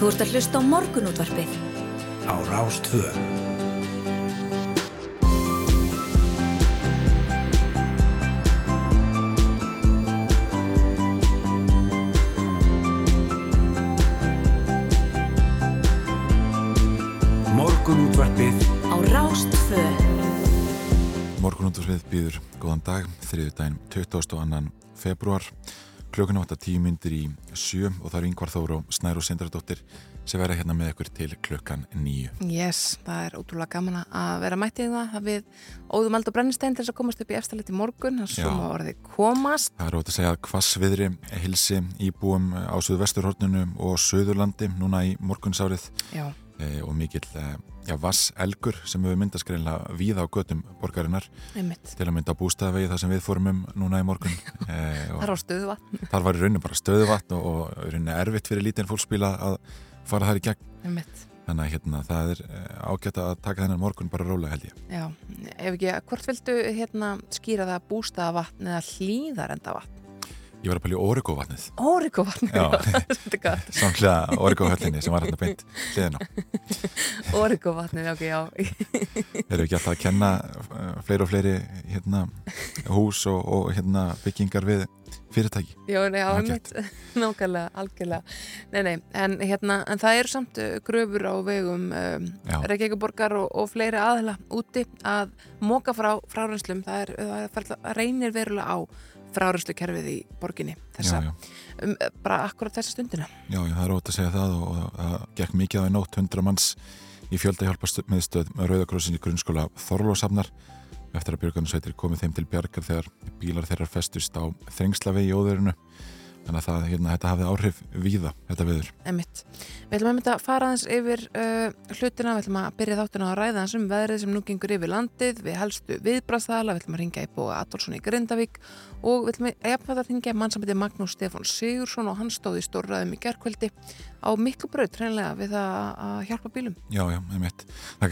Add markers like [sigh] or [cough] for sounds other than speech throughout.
Þú ert að hlusta á morgunútvarpið. Á Rástvö. Morgunútvarpið Á Rástvö. Morgunúndarsvið býður góðan dag, þriðu daginn 22. februar. Klukkan átt að tíu myndir í sjö og það er yngvar þóru og Snæru Sindardóttir sem verða hérna með ykkur til klukkan nýju. Yes, það er ótrúlega gaman að vera mættið það að við óðum og brennistein til þess að komast upp í eftirleitt í morgun þannig að svo orðið komast. Það er ótt að segja að hvassviðri hilsi íbúum á Suðvesturhorninu og Suðurlandi núna í morgunsárið. Já, og mikill e, já, vasselgur sem hefur myndast greinlega víða á götum borgarinnar einmitt til að mynda á bústæðavegi þar sem við fórum um núna í morgun. [laughs] E, Það er á stöðu vatn, þar var í rauninu bara stöðuvatn og, og í rauninu erfitt fyrir lítinn fólksbíla að fara þar í gegn. einmitt Þannig að hérna, það er eh, ágætt að taka þennan morgun bara rólega held ég. Já, ef ekki, hvort viltu hérna skýra það bústaða vatn eða hlýðarenda vatn? Ég var að pæla í Origo vatnið. Óriko vatn, Já. [laughs] þetta er gott [laughs] Samklega Origo höllinni sem var hérna beint hliðina. [laughs] Óriko vatn, ok, já Erum við ekki alltaf að kenna eh, fleiri og fleiri hérna, hús og, og hérna, byggingar við fyrirtæki? Já, nei, einmitt, nákvæmlega, algjörlega Nei, nei, en hérna, en það eru samt uh, gröfur á vegum um. Reykjavíkuborgar og, og fleiri aðla úti að móka frá fráreinslum, það er, það reynir verulega á frárenslukerfið í borginni þessa, Já, já. Um, bara akkurat þessa stundina. Já, já, það er ótt að segja það og, það gekk mikið á í nótt 100 manns í fjölda hjálpast meðstöð með Rauðakrossin í grunnskóla Þorlósafnar eftir að björgunarsveitir komið þeim til bjargar þegar bílar þeirra festust á þrengslavegi í óðurinu þannig að það, hérna, þetta hafði áhrif víða, þetta viður. Emitt. Við ætlum mynda að fara aðeins yfir uh, hlutina, við ætlum að byrja þáttina á að ræða aðeins um veðrið sem nú gengur yfir landið, við helstu viðbrastaðala, við ætlum að ringja í búa Adolfsson í Grindavík og við ætlum að jafnvægt að ringja mannsambandi Magnús Stefán Sigursson og hann stóð í stórraðum í gerkvöldi á miklu braut hreinlega við að, að hjálpa bílum. Já, já, einmitt. Það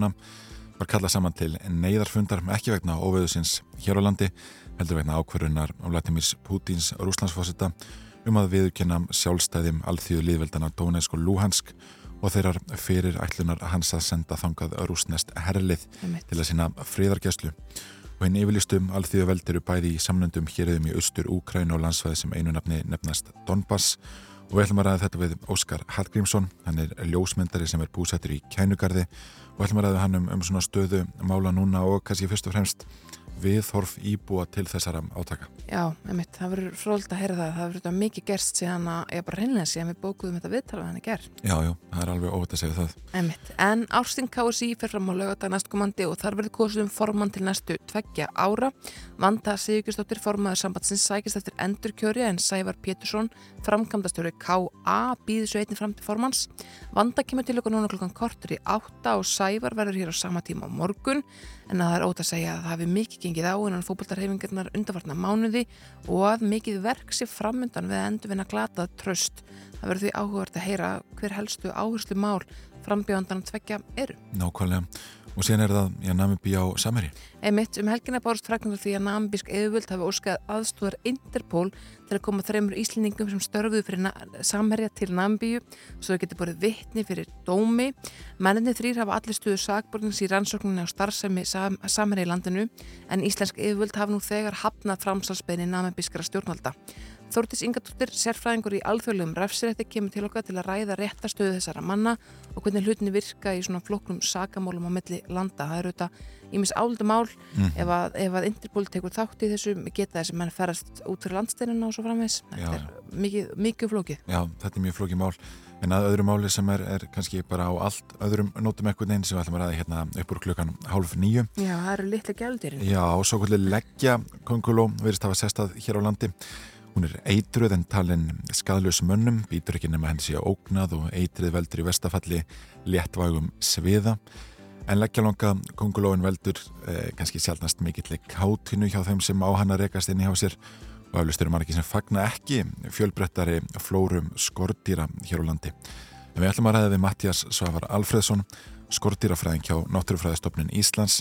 er á var kallað saman til neyðarfundar ekki vegna óveðusins hér á landi heldur vegna ákverðunar Vladimirs Putins rúslandsfósita um að viðurkenna sjálfstæðim alþjóðu liðveldana Donetsk og Luhansk og þeirrar fyrir ætlunar hans að senda þangað rúsnest herlið til að sína fríðargæslu og hinn yfirlistum alþjóðu veld eru bæði í samlöndum hérðum í austur Úkræn og landsvæði sem einu nafni nefnast Donbass. Og við ætlum að ræða þetta við Óskar Hallgrímsson. Hann er ljósmyndari sem er búsettur í Kænugarði og ætlum að ræða hann um, um svona stöðu mála núna og kannski fyrst og fremst viðhorf íbúa til þessara átaka. Já, emitt, það verður fróld að heyra það, það verður mikið gerst síðan að, ég bara reynlega síðan við bókuðum þetta viðtala hann er gerð. Já, já, það er alveg óvægt að segja það. Einmitt. En Árstin KSI fer fram á lögadag næstkomandi og þar verður kosið um formann til næstu tveggja ára. Vanda Sigurkistóttir formaður sambandsins sækist eftir endurkjöri en Sævar Pétursson framkvæmdastjóri KA býður svo einnig fram til formans. Vanda kemur til okkur núna klokkan kortur í átta og Sævar verður hér á sama tíma á morgun en að það er ótt að segja að það hefur mikið gengið á innan fókbaltarhefingarnar undarvarna mánuði og að mikið verk sé framundan við að endurvinna glatað tröst. Það verður því áhugavert að heyra hver helstu áherslu mál frambjóðandan tveggja eru. Nákvæmlega. Og síðan er það, já, Namibí á Sameri. Einmitt um helgina bárst fræknum því að namibísk eðvöld hafi óskað aðstúðar Interpol til að koma þreymur íslendingum sem störfuðu fyrir Samherja til Namibíu svo þau getur borið vittni fyrir dómi. Menninni þrýr hafa allir stuðu sakbornings í rannsókninni á starfsemi Sam Samherja í landinu en íslensk eðvöld hafa nú þegar hafnað framsalsbeginni namibískra stjórnvalda. Þórtis Ingadóttir, sérfræðingur í alþjóðlegum refsirétti, kemur til okkar til að ræða réttastöðu þessara manna og hvernig hlutinni virka í svona flóknum sakamálum á milli landa. Það eru þetta ímis álda mál ef, að, ef að Interpol tekur þátt í þessu geta þessi menn ferast út fyrir landsteinina og svo framvegs. Já. Þetta er mikið, mikið flókið. Já, þetta er mjög flókið mál. En að öðru máli sem er, er kannski bara á allt öðrum nótum eitthvað neinn sem við ætlum að ræða hérna upp úr klukkan hálf nýju. Já, það eru litla gældirinn. Já, og svo Hún er eitruð en talin skadlaus mönnum, býtur ekki nema henni sé ógnað og eitrið veldur í vestafalli léttvægum sviða. En leggjalonga kongulóin veldur eh, kannski sjálfnast mikill kátinu hjá þeim sem á hann að rekast inn í hjá sér og aflustur eru margir sem fagna ekki fjölbrettari flórum skordýra hér á landi. En við ætlum að ræða við Mattias Svavar Alfredsson, skordýrafræðing hjá Náttúrufræðistofnun Íslands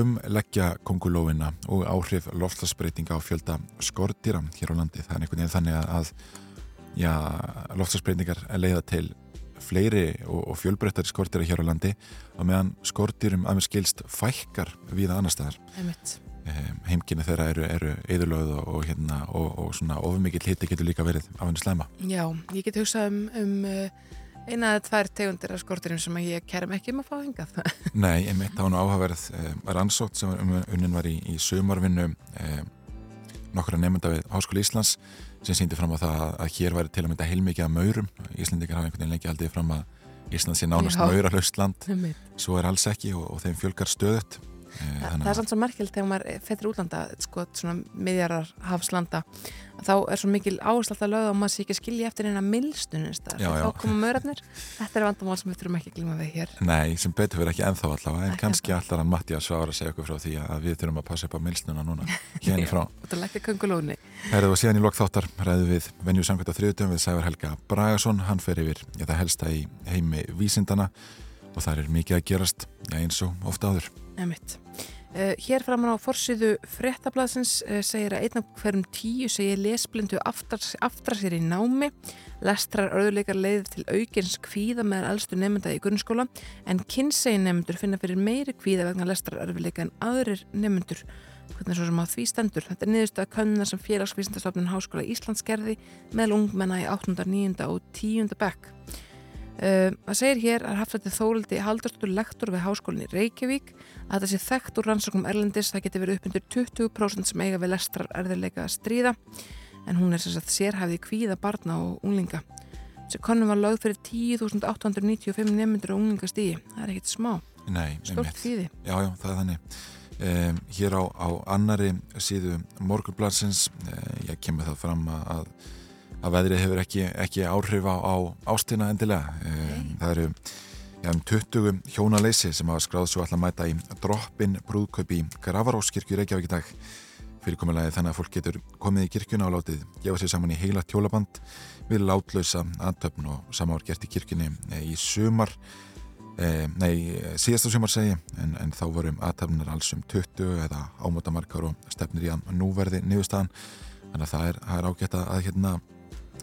um leggja kongulófina og áhrif lofslagsbreytinga á fjölda skortýra hér á landi. Það er einhvern veginn þannig að já, lofslagsbreytingar leiða til fleiri og, og fjölbreyttari skortýra hér á landi og meðan skortýrum að mér skilst fækkar viða annar staðar. Einmitt. Heimkynni þeirra eru, eru eðurlöð og, og, hérna, og, og svona ofumikið hiti getur líka verið af henni slema. Já, ég get hugsað um, um uh, eina eða tvær tegundir af skorturum sem ég kerum ekki um að fá hingað. [laughs] Nei, ég mitt á hann áhugaverð eh, rannsótt sem unnin var í, í sömarvinnu eh, nokkra nefnda við Háskóli Íslands sem síndi fram á það að hér væri til að mynda heilmikið af maurum. Íslandikar hafa einhvern veginn lengi aldrei fram að Ísland sé nánast mauralaust land. Svo er alls ekki og, og þeim fjölgar stöðut. Þa, það er samt svo merkjöld þegar maður fettir útlanda, sko, svona miðjarar hafslanda, þá er svo mikil áherslu alltaf lögð og maður sé ekki skilji eftir eina milstunist, þá koma mörarnir. Þetta er vandamál sem við þurfum ekki að glima við hér. Nei, sem betur fyrir ekki enþá allavega en kannski allar Mattias var að segja okkur frá því að við þurfum að passa upp á milsnuna núna [laughs] hérna frá. Þetta er lekkið kongulóni Herðu og síðan í lokþáttar ræðu við venju samkvæmt á þriðutum við Sævar Helga Bragason, hann fer yfir það helsta í heimi vísindana og það er mikið að gerast já, eins og ofta áður Uh, hér framan á forsiðu frettablasins uh, segir að einn af hverjum tíu segir lesblindu aftar sér í námi lestrar örðuleikar leiðir til aukins kvíða meðan elstu nefnda í grunnskóla en kynsegin nefndur finna fyrir meiri kvíða vegna lestrar örðuleika en aðrir nefndur hvernig svo sem á því stendur þetta er niðurstu að kannuna sem félagsvísindastofnun Háskóla Íslandsgerði meðal ungmenna í 8., 9. og 10. bekk Uh, það segir hér að Hafþætti Þóldi haldarstur lektor við háskólinni Reykjavík að þetta sé þekkt úr rannsóknum Erlendis. Það getur verið upp undir 20% sem eiga við lestrar erðilega að stríða en hún er sérstaklega sérhæfði kvíða barna og unglinga. Þessi konum var lögð fyrir 10.895 nefndur og unglingastígi það er ekkit smá. Stort kvíði. Já, já, það er þannig. Um, hér á, á annari síðu morgurblansins uh, eh, ég kemur það fram að að veðrið hefur ekki, ekki áhrif á, á ástina endilega. Okay. Það eru ja, um 20 hjónaleysi sem hafa skráð svo alltaf mæta í droppin brúðkaup í Gravaróskirkju Reykjavík í dag. Fyrirkomulegi þannig að fólk getur komið í kirkjuna og látið gefa sér saman í heila tjólaband við látlausa antöfn og sama var gert í kirkjunni eh, í sumar eh, nei, síðasta sumar segi en, en þá vorum aðtöfnir alls um 20 eða ámótamarkar og stefnir í að núverði niðurstaðan þannig að það er, það er ágætt að hérna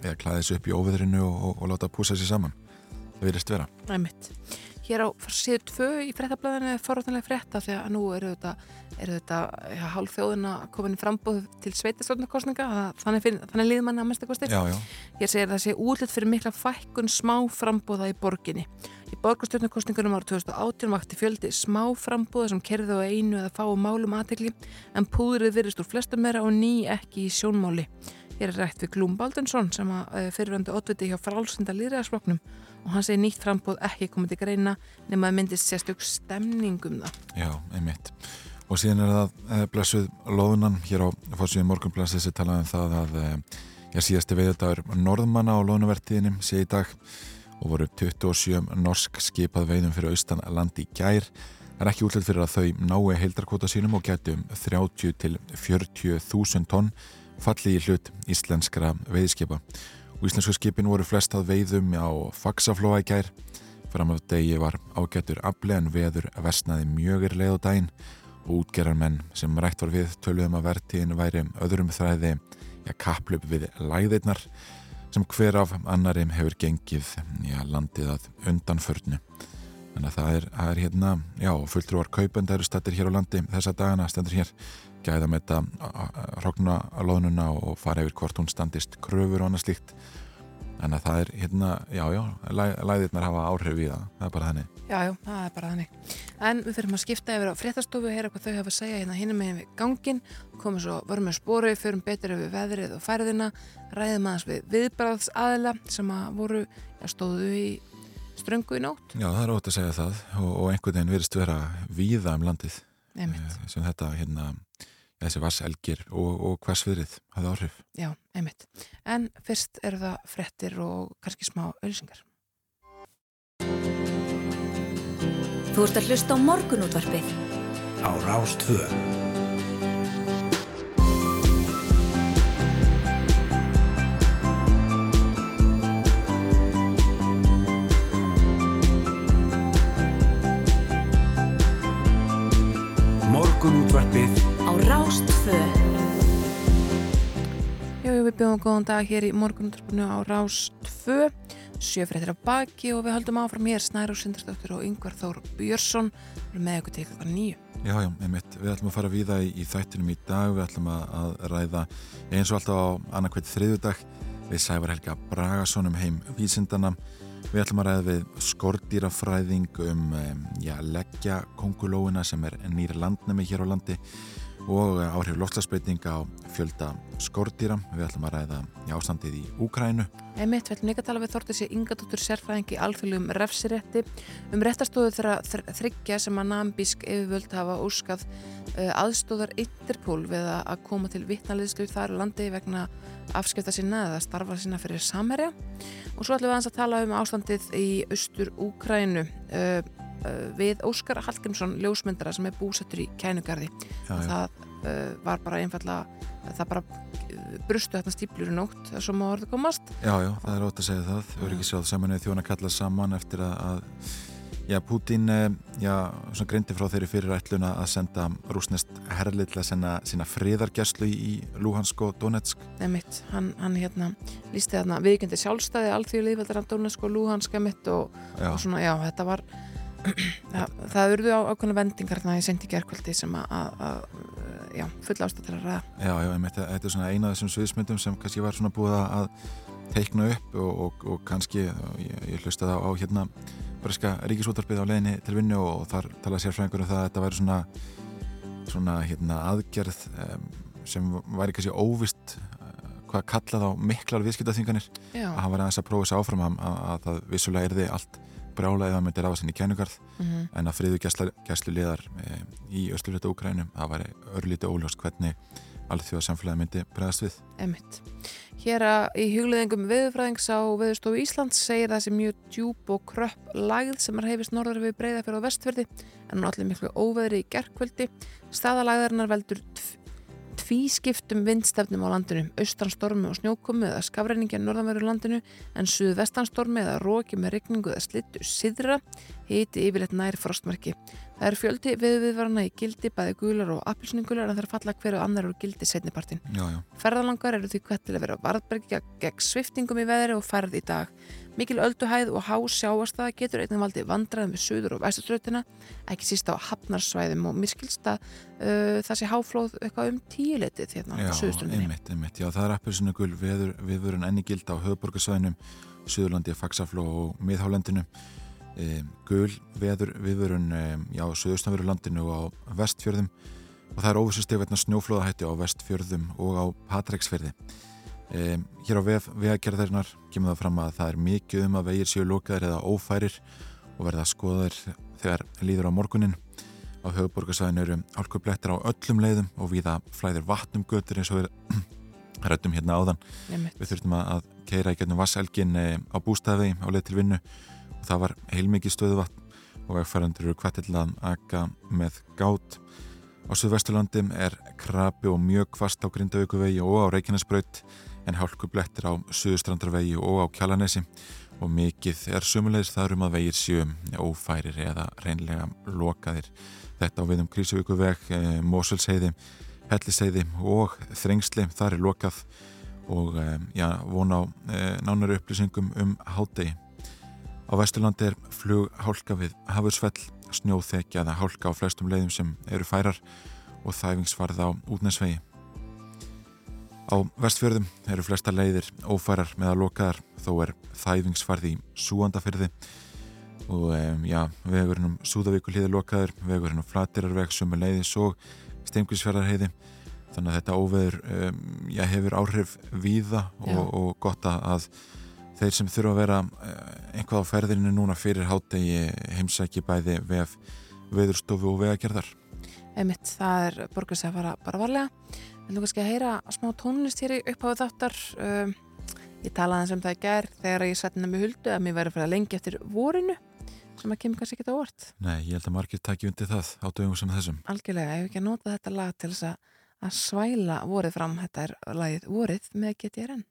eða klæði þessu upp í óveðrinu og, og, og láta púsa þessi saman. Það verðist vera. Æmitt. Hér á síðu tvö í frettablaðinu er forrættanlega fretta því að nú eru þetta, eru þetta já, hálf þjóðina komin frambóð til sveitistofnarkostninga þannig, þannig liður manni að mesta kosti. Hér segir það sé útlitt fyrir mikla fækkun smá frambóða í borginni. Í borgarstjórnarkostningunum ára 2018 vakti fjöldi smá frambóða sem kerði á einu eða fáu málum aðtegli en púðrið virðist úr flestum meira og ný ekki í sjónmáli Hér er rætt við Glúm Baldunsson sem eh, fyrirvendu otviti hjá frálsenda líðræðarsfloknum og hann segir nýtt frambóð ekki komið til greina nema að myndist sérstök stemningum það. Já, einmitt. Og síðan er það eh, blessuð loðunan hér á fórsvíðin morgunblæsið sem talaði um það að ég eh, síðasti veiðadagur norðmanna á loðunavertíðinni sé í dag og voru 27 norsk skipað veiðum fyrir austan landi gær. Er ekki útlætt fyrir að þau nái heildarkvota sínum og getum 30 til 40 þúsund tonn falli í hlut íslenskra veiðskipa íslensku skipin voru flest að veiðum á fagsaflóa í gær. Fram af degi var ágættur afle en veður versnaði mjögir leið og dæin og útgerarmenn sem rætt var við töluðum að vertiðin væri öðrum þræði ja, kaplöp við læðirnar sem hver af annarim hefur gengið ja, landið að undanförnu. Þannig að það er, það er hérna já, fulltrúar kaupend eru stættir hér á landi þessa dagana stendur hér gæða með þetta hrognalóðnuna og fara yfir hvort hún standist kröfur og annað slíkt. En það er hérna, já já læðirnar hafa áhrif í það, það er bara þannig. Já, já, það er bara þannig. En við þurfum að skipta yfir á fréttastofu heyra hvað þau hafa að segja hérna hinn með gangin komum svo, með spóru, förum betur yfir veðrið og færðina. Ræðum aðeins við viðbráðs aðila sem að voru, já, stóðu í ströngu í nótt. Já, það er ótt að segja það. Og, og einhvern veginn virðist vera víða um landið Einmitt. Eh, sem þetta hérna þessi vasselgir og, og hvarsviðrið hafði áhrif. Já, einmitt. En fyrst eru það frettir og kannski smá ölsingar. Þú ert að hlusta á morgunútvarpið á Rástvöð. Við bjóðum góðan dag hér í morgunundurspunni á Rás 2 sjöfréttir af baki og við höldum áfram hér Snæru Sindarsdóttir og Yngvar Þór Björnsson með okkur til eitthvað nýju Já, já, einmitt, við ætlum að fara við það í, í þættinum í dag, við ætlum að, að ræða eins og alltaf á annarkvæmt þriðudag við Sævar Helga Bragason um heim vísindana við ætlum að ræða við skordýrafræðing um, já, leggja kongulóina sem er nýri landnemi hér á landi og áhrif loftslagsbreyting á fjölda skordýra. Við ætlum að ræða í ástandið í Úkrænu. Emitt, við ætlum líka að tala við Þortið sér yngadóttur sérfræðingi í alþjóðlegum refsirétti um réttastóðu þeirra þryggja sem að nambísk yfirvöld hafa óskað uh, aðstóðar Interpol við að koma til vittnaliðslu þar í landi vegna afskipta sína eða starfa sína fyrir samherja og svo ætlum við að tala um ástandið í austur Úkrænu uh, við Óskar Hallgrímsson ljósmyndara sem er búsettur í kænugarði. Já, og það uh, var bara einfallega það bara uh, brustu hérna stíplur í nótt svo má orðið komast. Já, já, það er ótt að segja það. Þau eru ekki sjáð saman eða þjóna kallað saman eftir að, að Já, Putin eh, já, greindi frá þeirri fyrir ætluna að senda rúsnest herrlið til að senda sína friðargeslu í Luhansk og Donetsk. Nei mitt, hann, hann hérna lísti þarna viðkendi sjálfstæði alþjóðlið veldar hann Donetsk og Luhansk og, og svona, já, þetta var það, það urðu á ákveðna vendingar þannig að ég sendi gerðkvöldi sem að, að já, fulla ástæð til að ræða. Já, já, ég meit, þetta er svona eina af þessum sviðsmyndum sem kannski var svona búið að teikna upp og, og, og kannski ég, ég hlusta það á hérna Breska ríkisúttarpið á leginni til vinnu og þar tala sérfræðingur um það að þetta væri svona svona hérna aðgerð sem væri kannski óvist uh, hvað kallað á miklar viðskiptaþinganir að hann var aðeins að prófa þessu áfram að, að, að það vissulega erði allt brjála eða myndir á þessinni kennugarð mm -hmm. en að friðu gæslu liðar e, í öllurhjóta Úkrænum það væri örlítið óljóst hvernig alþjóða samfélagi myndi bregðast við Emitt. Hér að í hugleðingum viðfræðings á Viðstofu Íslands segir sem mjög djúb og kröpp lagð sem er hefist norður við breyða fyrir á vestfjörði en hún allir miklu óveðri í gerðkvöldi staðalagðarinnar veldur tvískiptum vindstefnum á landinu, austranstormi og snjókomi eða skafræningja norðanverður landinu en suðvestanstormi eða róki með regningu eða slittu sidra hiti yfirleitt nær frostmarki. Það er fjöldi viðviðvarana í gildi, bæði gular og appilsningular en það er falla hverju annar úr gildi setnipartin. Ferðalangar eru því hvert til að vera varðbergja gegn sviftingum í veðri og færð í dag. Mikil ölduhæð og há sjáastaða getur einnig valdi vandraðum við söður og væstuströtina, ekki síst á hafnarsvæðum og mér skilst að uh, það sé háflóð eitthvað um tíuletið hérna á söðuströndinni. Einmitt, einmitt. Já, það er appilsningul viðvörun enni gild á höfuborgarsvæðinum, Suðurlandi, Faxafló og Miðhálendinu um, gul veður viðvörun um, á söðustanveru landinu og á vestfjörðum og það er óvissusteg veitna snjóflóðahætti á vestfjörðum og á Patræksfjörði um, hér á vegagerðarinnar kemur það fram að það er mikið um að vegir séu lokaðir eða ófærir og verða skoðaðir þegar líður á morgunin á höfuborgarsæðinu eru álkublettir á öllum leiðum og viða flæðir vatnum götur eins og við [clears throat] rættum hérna áðan. Við þurftum að keira í getnum vasselgin á bústæði á leið til vinnu. Og það var heilmikið stöðuvatn og vegfærandur eru hvattill að akka með gát. Á Suðvesturlandi er krabi og mjög kvast á Grindavíkuvegi og á Reykjanesbraut en hálkublettir á Suðustrandarvegi og á Kjalanesi og mikið er sumulegis þar um að vegir sjöum ófærir eða reynlega lokaðir. Þetta á við um Krísuvíkuveg, eh, Mosulsheiði, Helliseiði og Þrengsli, þar er lokað og eh, já, vona á eh, nánari upplýsingum um hádegi. Á Vesturlandi er flug hálka við hafursfell, snjóþekja eða hálka á flestum leiðum sem eru færar og þæfingsvarð á útnesvegi. Á vestfjörðum eru flesta leiðir ófærar með að lokaðar þó er þæfingsvarð í súandafyrði og um, já, vegurinn um Súðavíkulíði lokaður, vegurinn um Flatirarveg sem er leiðis og Steimkvísfjörðarheiði þannig að þetta óveður um, já, hefur áhrif víða og, og gott að þeir sem þurfa að vera eh, einhvað á ferðinu núna fyrir hátegi heimsæki bæði vef veðurstofu og vegagerðar. Einmitt, það er borgast að fara bara varlega Við viljum kannski að heyra smá tónlist hér í uppháðu þáttar? Um, Ég talaði eins um það í gerð þegar ég sætti með huldu að mér væri að fara lengi eftir vorinu sem að kemur kannski ekki á orð Nei, ég held að margir takki undir það á dögum sem þessum. Algjörlega, ég hef ekki að nota þetta lag til þess að, að svæla vorið fram. Þetta er lagið vorið með GTRN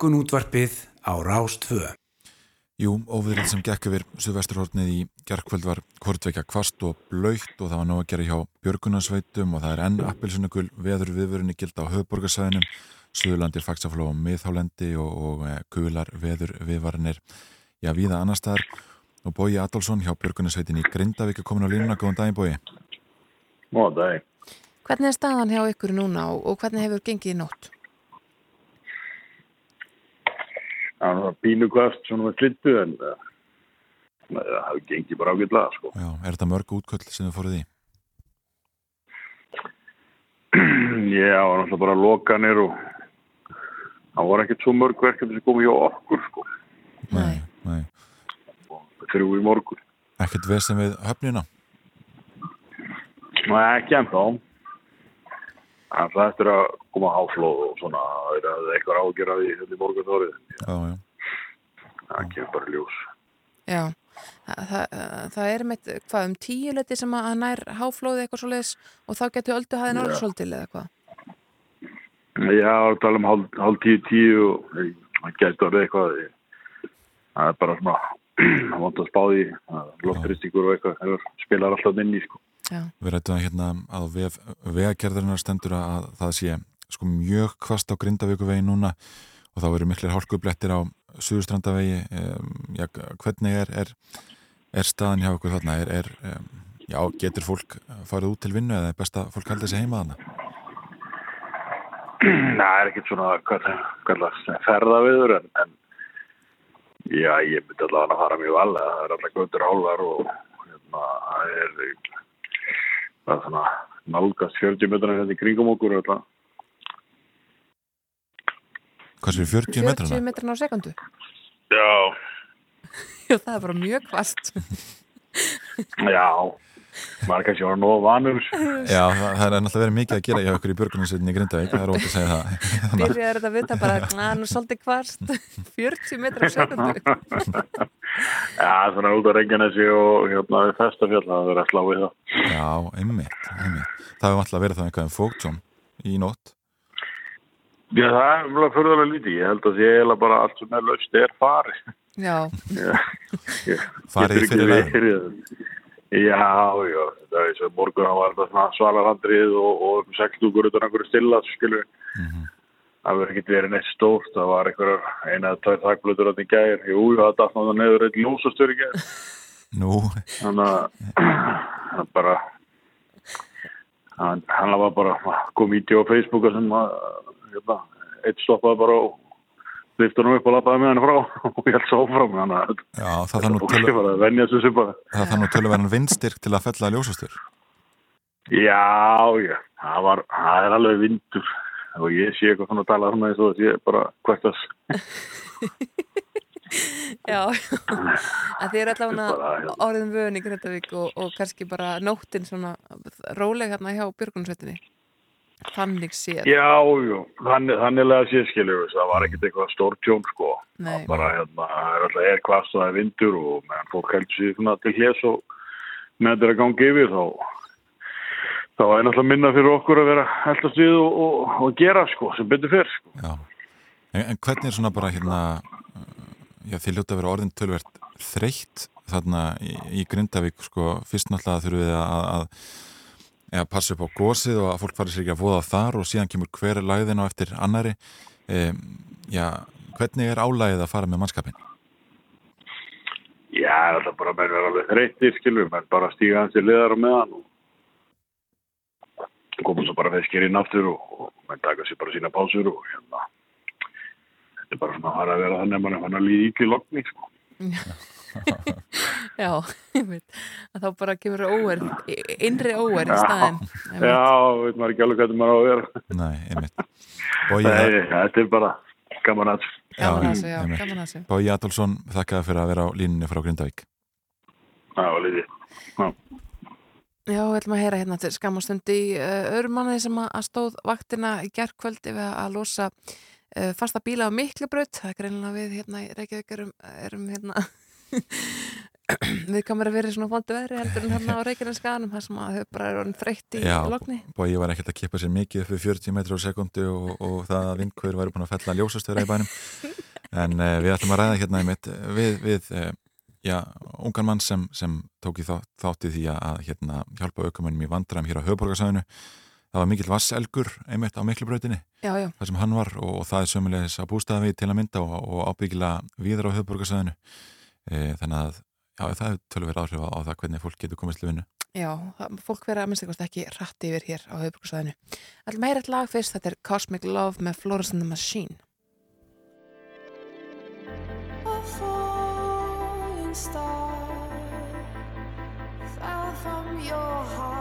Morgun útvarpið á Rástvö. Jú, óviðrið sem gekk yfir Suðvesturhórnið í gerðkvöld var hvortveikja kvast og blöytt og það var nóg að gera hjá Björgunarsveitum og það er enn appilsunugul veður viðvörunni gilda á höfborgarsæðinum, Suðurlandir, Faxafló og Miðhálendi og, og e, gular veður viðvarnir. Já, viða annar staðar og Bói Adolfsson hjá Björgunarsveitin í Grindavík er komin á línuna. Góðan daginn, Bói. Góðan daginn. Hvernig er staðan hjá ykkur núna og, og hvernig hefur gengið í nótt? Það var pínu kvast svona með slittu en uh, það hefði gengið bara ágætlega sko. Já, er þetta mörg útköll sem þið fóruð í? [clears throat] Já, það var náttúrulega bara lokanir og það voru ekkert svo mörg verkefni sem komið hjá okkur sko. Nei, nei. Þrjú í morgun. Ekkert vesen við höfnina? Nei, ekki ennþá. Það eftir að koma háflóð og svona, það er eitthvað ágjör að því hérna í morgun já. Það kemur bara ljós. Já, það, það, það er með hvað um tíu leti sem að nær háflóði eitthvað svo leiðis og þá getur öldu hæðin orðið svolítið eða hvað? Já, það tala um hálf, hálf tíu tíu og það getur orðið eitthvað. Það er bara svona, [clears throat] það vant að spáði, lofturistíkur og eitthvað, spilar alltaf inn í sko. Já. Við rættum að hérna að vef, vegagerðarinnar stendur að það sé sko mjög kvast á Grindavíkuvegi núna og þá eru miklir hálkublettir á Suðustrandavegi um, já, hvernig er, er, er staðan hjá okkur þarna? Er, er, um, já, getur fólk farið út til vinnu eða er best að fólk haldið sér heima þarna? Það er ekkert svona hvað, ferðaviður en, en já, ég myndi allavega að fara mjög vel það er alltaf gautur hálfar og hérna, það er það er svona nálgast 40 metrar hérna í kringum okkur alltaf. Hvað séu 40 metrana? 40 metrana á sekundu? Já. [laughs] Já, það er bara mjög kvast. Já, maður kannski var nóg vanur. Já, það, er náttúrulega verið mikið að gera hjá okkur í börgunarsveitinni í Grindavík, það er ótt að segja það. [laughs] Byrjaður þetta að vita bara, að nú svolítið kvast, 40 [laughs] metrar á sekundu. [laughs] Já, svona út á Reykjanesi og hérna við Festafjall, það verður að slá við það. Já, einmitt, einmitt. Það hefur alltaf verið það eitthvað um fóktjón í nótt. Já, það er mjög fyrirlega lítið. Ég held að því eiginlega bara allt sem er löst er farið. Já. farið fyrir leiðin. Já, já. Það er eins og morgun á var þetta svalarhandrið og, og seglstúkur utan einhverju stilla, skilur. Mm -hmm. Það verður ekki verið neitt stórt. Það var einhverjar eina eða tvær þakkblöður á því gæðir. Jú, það dætt náttúrulega neður eitt ljósastur í gæðir. Nú. Þannig að það bara hann, hann var bara kom íti á Facebooka sem að hérna, eitt stoppaði bara og liftur hann upp og lappaði með hann frá [laughs] og ég held svo fram þannig að það er fólki bara að venja þessu supa Það þannig að tölverðan vindstyrk til að fella ljósastur Já, já það, var, það er alveg vindur. Og ég sé eitthvað svona að tala svona eins og það sé bara hvertast Já, að þið eru allavega áriðum vöðin í Gretavík og, og kannski bara nóttin svona róleg hérna hjá Björgunsveitinni þannig séð. Já, jú, þannig, þanniglega séð skilju það var ekkert eitthvað stór tjón sko. Nei. bara hérna, það er alltaf er kvast og það er vindur og meðan fólk heldur sér svona til hljés og með þetta að gangi yfir þá þá er náttúrulega minna fyrir okkur að vera heldast við og, og, og gera sko, sem betur fyrr sko. Já, en, en hvernig er svona bara hérna já, þið ljóta að vera orðin tölvert þreytt þarna í, í Grindavík sko, fyrst náttúrulega þurfum við að, að, að passa upp á gósið og að fólk fari sér ekki að voða þar og síðan kemur hver lagðin á eftir annari e, já, hvernig er álægið að fara með mannskapin? Já, það er bara með verið alveg þreyttir skilur, menn bara stíga hans í liðar og meðan og koma svo bara feskir inn aftur og, og menn taka sér bara sína pálsur og hérna þetta er bara svona að að vera þannig að mann er fann að líða íkli lokni sko. Já, [laughs] [laughs] ég veit að þá bara kemur óverð innri óverð í staðin Já, veit maður ekki alveg hvað þetta maður á að vera. Nei, einmitt. Nei, þetta er bara gaman aðs Gaman aðs, já, gaman aðs Bói Adolfsson, þakka fyrir að vera á línunni frá Grindavík. Já, líði Já. Já, við ætlum að heyra hérna til skamastundi í uh, öðrum manniði sem að stóð vaktina í gerðkvöldi við að losa uh, fasta bíla á Miklabraut það er greinlega við hérna í Reykjavík erum, erum hérna [clears throat] við kanum að vera svona vondu veðri heldur en hérna á Reykjaneskaðanum þar sem að þau bara eru þreytt í Já, lokni Bói var ekkert að kippa sér mikið við 40 metrar á sekundu og, og það að vindkvöður væri búin að fella ljósastöra í bænum. [laughs] En uh, við ætlum að ræða hérna einmitt við, við uh, já, ungan mann sem, sem tók í þátt, þátt í því að hérna, hjálpa aukumennum í vandræm hér á höfuborgarsæðinu það var mikill vasselgur einmitt á já. þar sem hann var og, og það er sömulegis að bústaða við til að mynda og, og ábyggila viður á höfuborgarsæðinu e, þannig að já, það er tölver áhrif á það hvernig fólk getur komist til vinnu. Já, fólk verða að minnst eitthvað ekki rætti yfir hér á höfuborgarsæðinu Alltaf meira eitt lag fyrst, þetta er Cosmic Love með Florence and the Machine. A falling star fell from your heart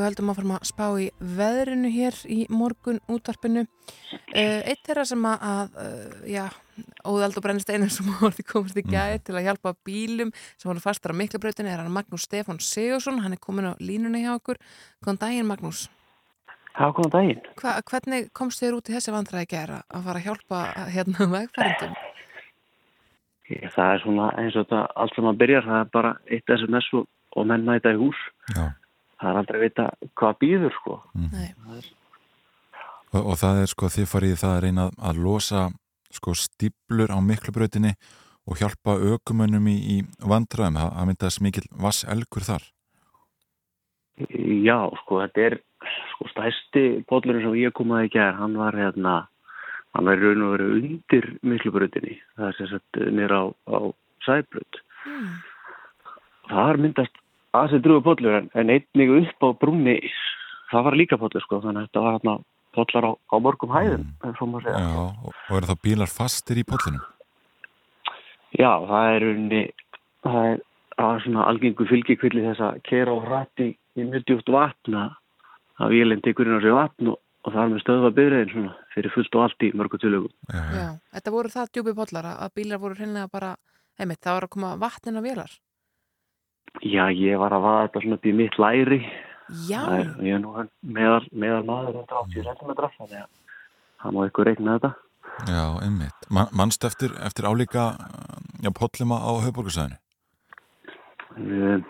við höldum að fara að spá í veðrinu hér í morgun útvarpinu. Uh, eitt þeirra sem að, að uh, já, óðald og brennist einar sem voruð komast í gæði til að hjálpa bílum sem voru fastar á miklabrautinu er hann Magnús Stefán Sigursson, hann er komin á línuna hjá okkur. Góðan daginn Magnús. Já, góðan daginn. Hva, hvernig komst þér út í þessi vandræði gera að fara að hjálpa hérna vegfærendum? Ég, það er svona eins og þetta allt sem að byrjar, það er bara eitt SMS og, og menn mæta í hús. Já. Það er aldrei að vita hvað býður sko. Nei. Og, og það er sko þið farið það að reyna að losa sko stíplur á miklubrautinni og hjálpa ökumönnum í, í vandræðum. Það, það myndast mikil vass elgur þar. Já, sko, þetta er sko stæsti póllurinn sem ég kom að í gær, hann var hérna, hann var í raun og veru undir miklubrautinni. Það er sem sagt nýra á, á sæbrut. Mm. Það myndast aðeins drúið póllur en, en einnig upp á brúnni, það var líka póllur sko, þannig að þetta var hérna póllar á, á morgum hæðum, mm. svo maður segja. Já, og, eru þá bílar fastir í póllunum? Já, það er unni, það er, það er svona algengu fylgjikvilli þess að kera á hrætti í mjög djúpt vatn að vélinn tekur inn á sig vatn og, og það er með stöðva byrðin svona fyrir fullt og allt í mörgu tölugum. Já, þetta voru það djúpi pollar að að bílar voru hreinlega bara, einmitt, það var að koma vatnin á vélar. Já, ég var að vaða þetta svona upp í mitt læri. Já, er, ég er nú meðal, meðal maður 180 cm þannig að það má ykkur reikna þetta. Já, einmitt. Man, manst eftir, eftir álíka pollima á höfborgarsæðinu? Um,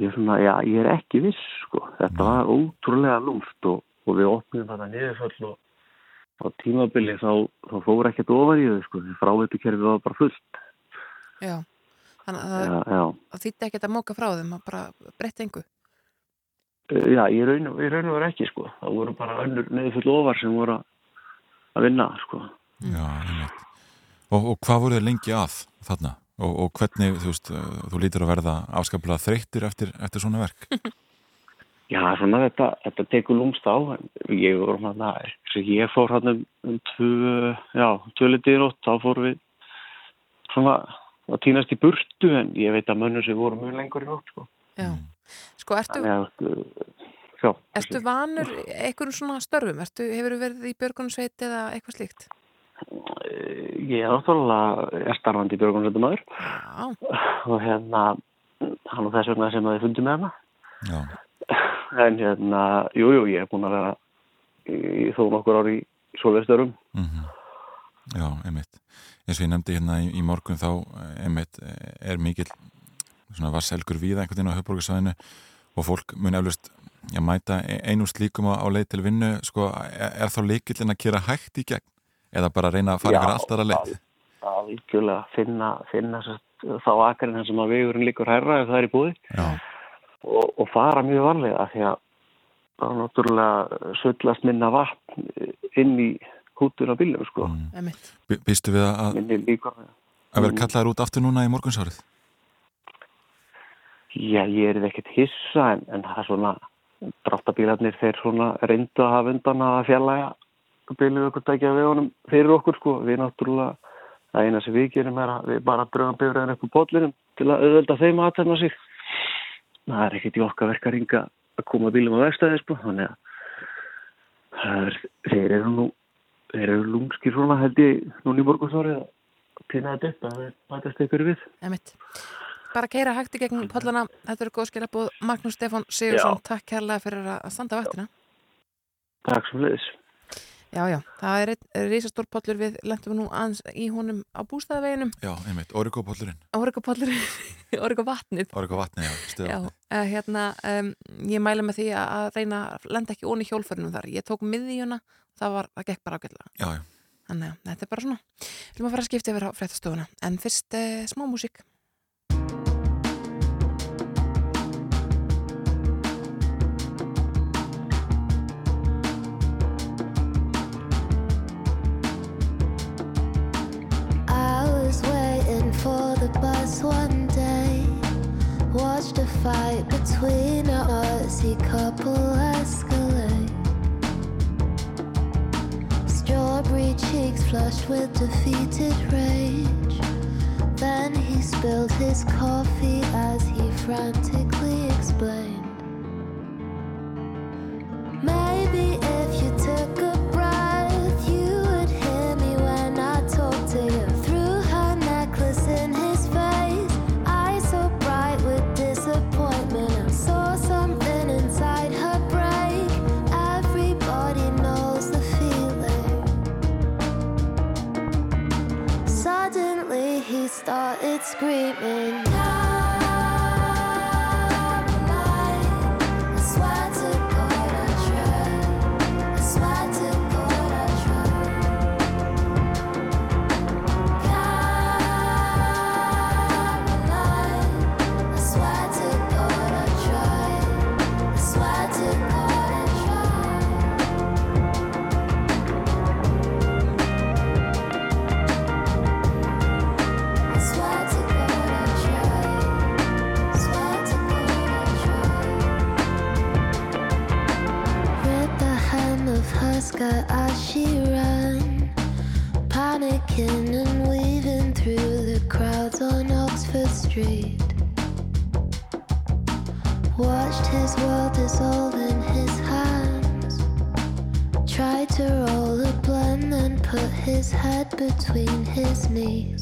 ég er svona, já, ég er ekki viss, sko. Þetta var ótrúlega lúft og, og við opnum þetta niðurföll og á tímabili þá, þá fór ekkert ofar í þau, sko. Fráveitukerfið var bara fullt. já. Þannig að það, þýtti ekkert að móka frá þeim, að bara breytta engu. Uh, Já, ég raun, og verið ekki, sko. Það voru bara önnur neðfull ofar sem voru að- að vinna, sko. Já, einmitt. Og, og hvað voru þið lengi að þarna? Og, og hvernig, þú veist, uh, þú lítur að verða afskaplega þreyttir eftir, eftir svona verk? [laughs] Já, svona þetta, þetta tekur lúmst á. Ég voru hann að, ég fór hann um, um tvö, já, tvö litið í nótt, þá fór við svona að týnast í burtu, en ég veit að mönnur sem voru mjög lengur í nótt, sko. Já. Sko, ertu, Þannig að, uh, já. ertu vanur einhverjum svona störfum? Ertu, hefur verið í björgunarsveit eða eitthvað slíkt? Uh, Ég er náttúrulega er starfandi í björgunarsveitumæður Já, og hérna, hann og þess vegna sem að þið fundið með hana. Já, En hérna, jú, jú, ég er búin að vera í þó nokkur ári í svolvestörum. mhm. Já, einmitt. Eins og ég nefndi hérna í, í morgun þá, eh, einmitt, eh, er mikill svona vasselgur víða einhvern veginn á höfborgarsæðinu og fólk mun eflust já, mæta e- einu slíkum á, leið til vinnu, sko, er, er þá leikillin að gera hægt í gegn? Eða bara reyna að fara ykkur alltaf að leið? að vikjulega finna, finna þá akarinn sem að vegurinn líkur herra ef það er í búði Já, og, og fara mjög varlega því að það er náttúrulega sullast minna vatn inn í hútur á bílum sko. mm. Býstu við að, að vera kallaður út aftur núna í morgunsárið? Já, ég er ekkert hissa en, en það er svona dráttabílarnir þeir svona reyndu að hafa undan að fjallæga bílum okkur tækja við honum fyrir okkur sko. Við náttúrulega, það eina sem við gerum er að við bara drögum bifræðin upp á bollinum til að auðvelda þeim að aðtæma sig. Það er ekkert í okkar verkaringa að koma bílum á vegstæði sko. Þannig að það er, þeir eru nú, þeir eru lúmskir svona held ég núna í morgunsárið að týna þetta upp að þeir bætast ykkur við. Einmitt. Bara keira hægt í gegn pollana. Þetta eru góð skilabóð. Magnús Stefán Sigursson, takk kærlega fyrir að standa vaktina. Takk sem leiðis. Já, já, það er einn risastór pollur við lentum nú aðeins í honum á bústæðaveginum. Já, einmitt, Origo-pollurinn, Órika [laughs] Órika vatnið. Origo-vatni, já, Já, stöðvatni. uh, hérna, um, ég mæla með því að reyna lenda ekki onni hjólförnum þar. Ég tók miðjuna, það var, það gekk bara ágætlega. Já, já, Þannig að þetta er bara svona. Við erum að fara að skipta yfir á fréttastofuna. En fyrst uh, smá músík. Fight between a Aussie couple escalate. Strawberry cheeks flushed with defeated rage. Then he spilled his coffee as he frantically explained. Maybe if you took a screaming. As she ran, panicking and weaving through the crowds on Oxford Street. Watched his world dissolve in his hands. Tried to roll a blunt and put his head between his knees.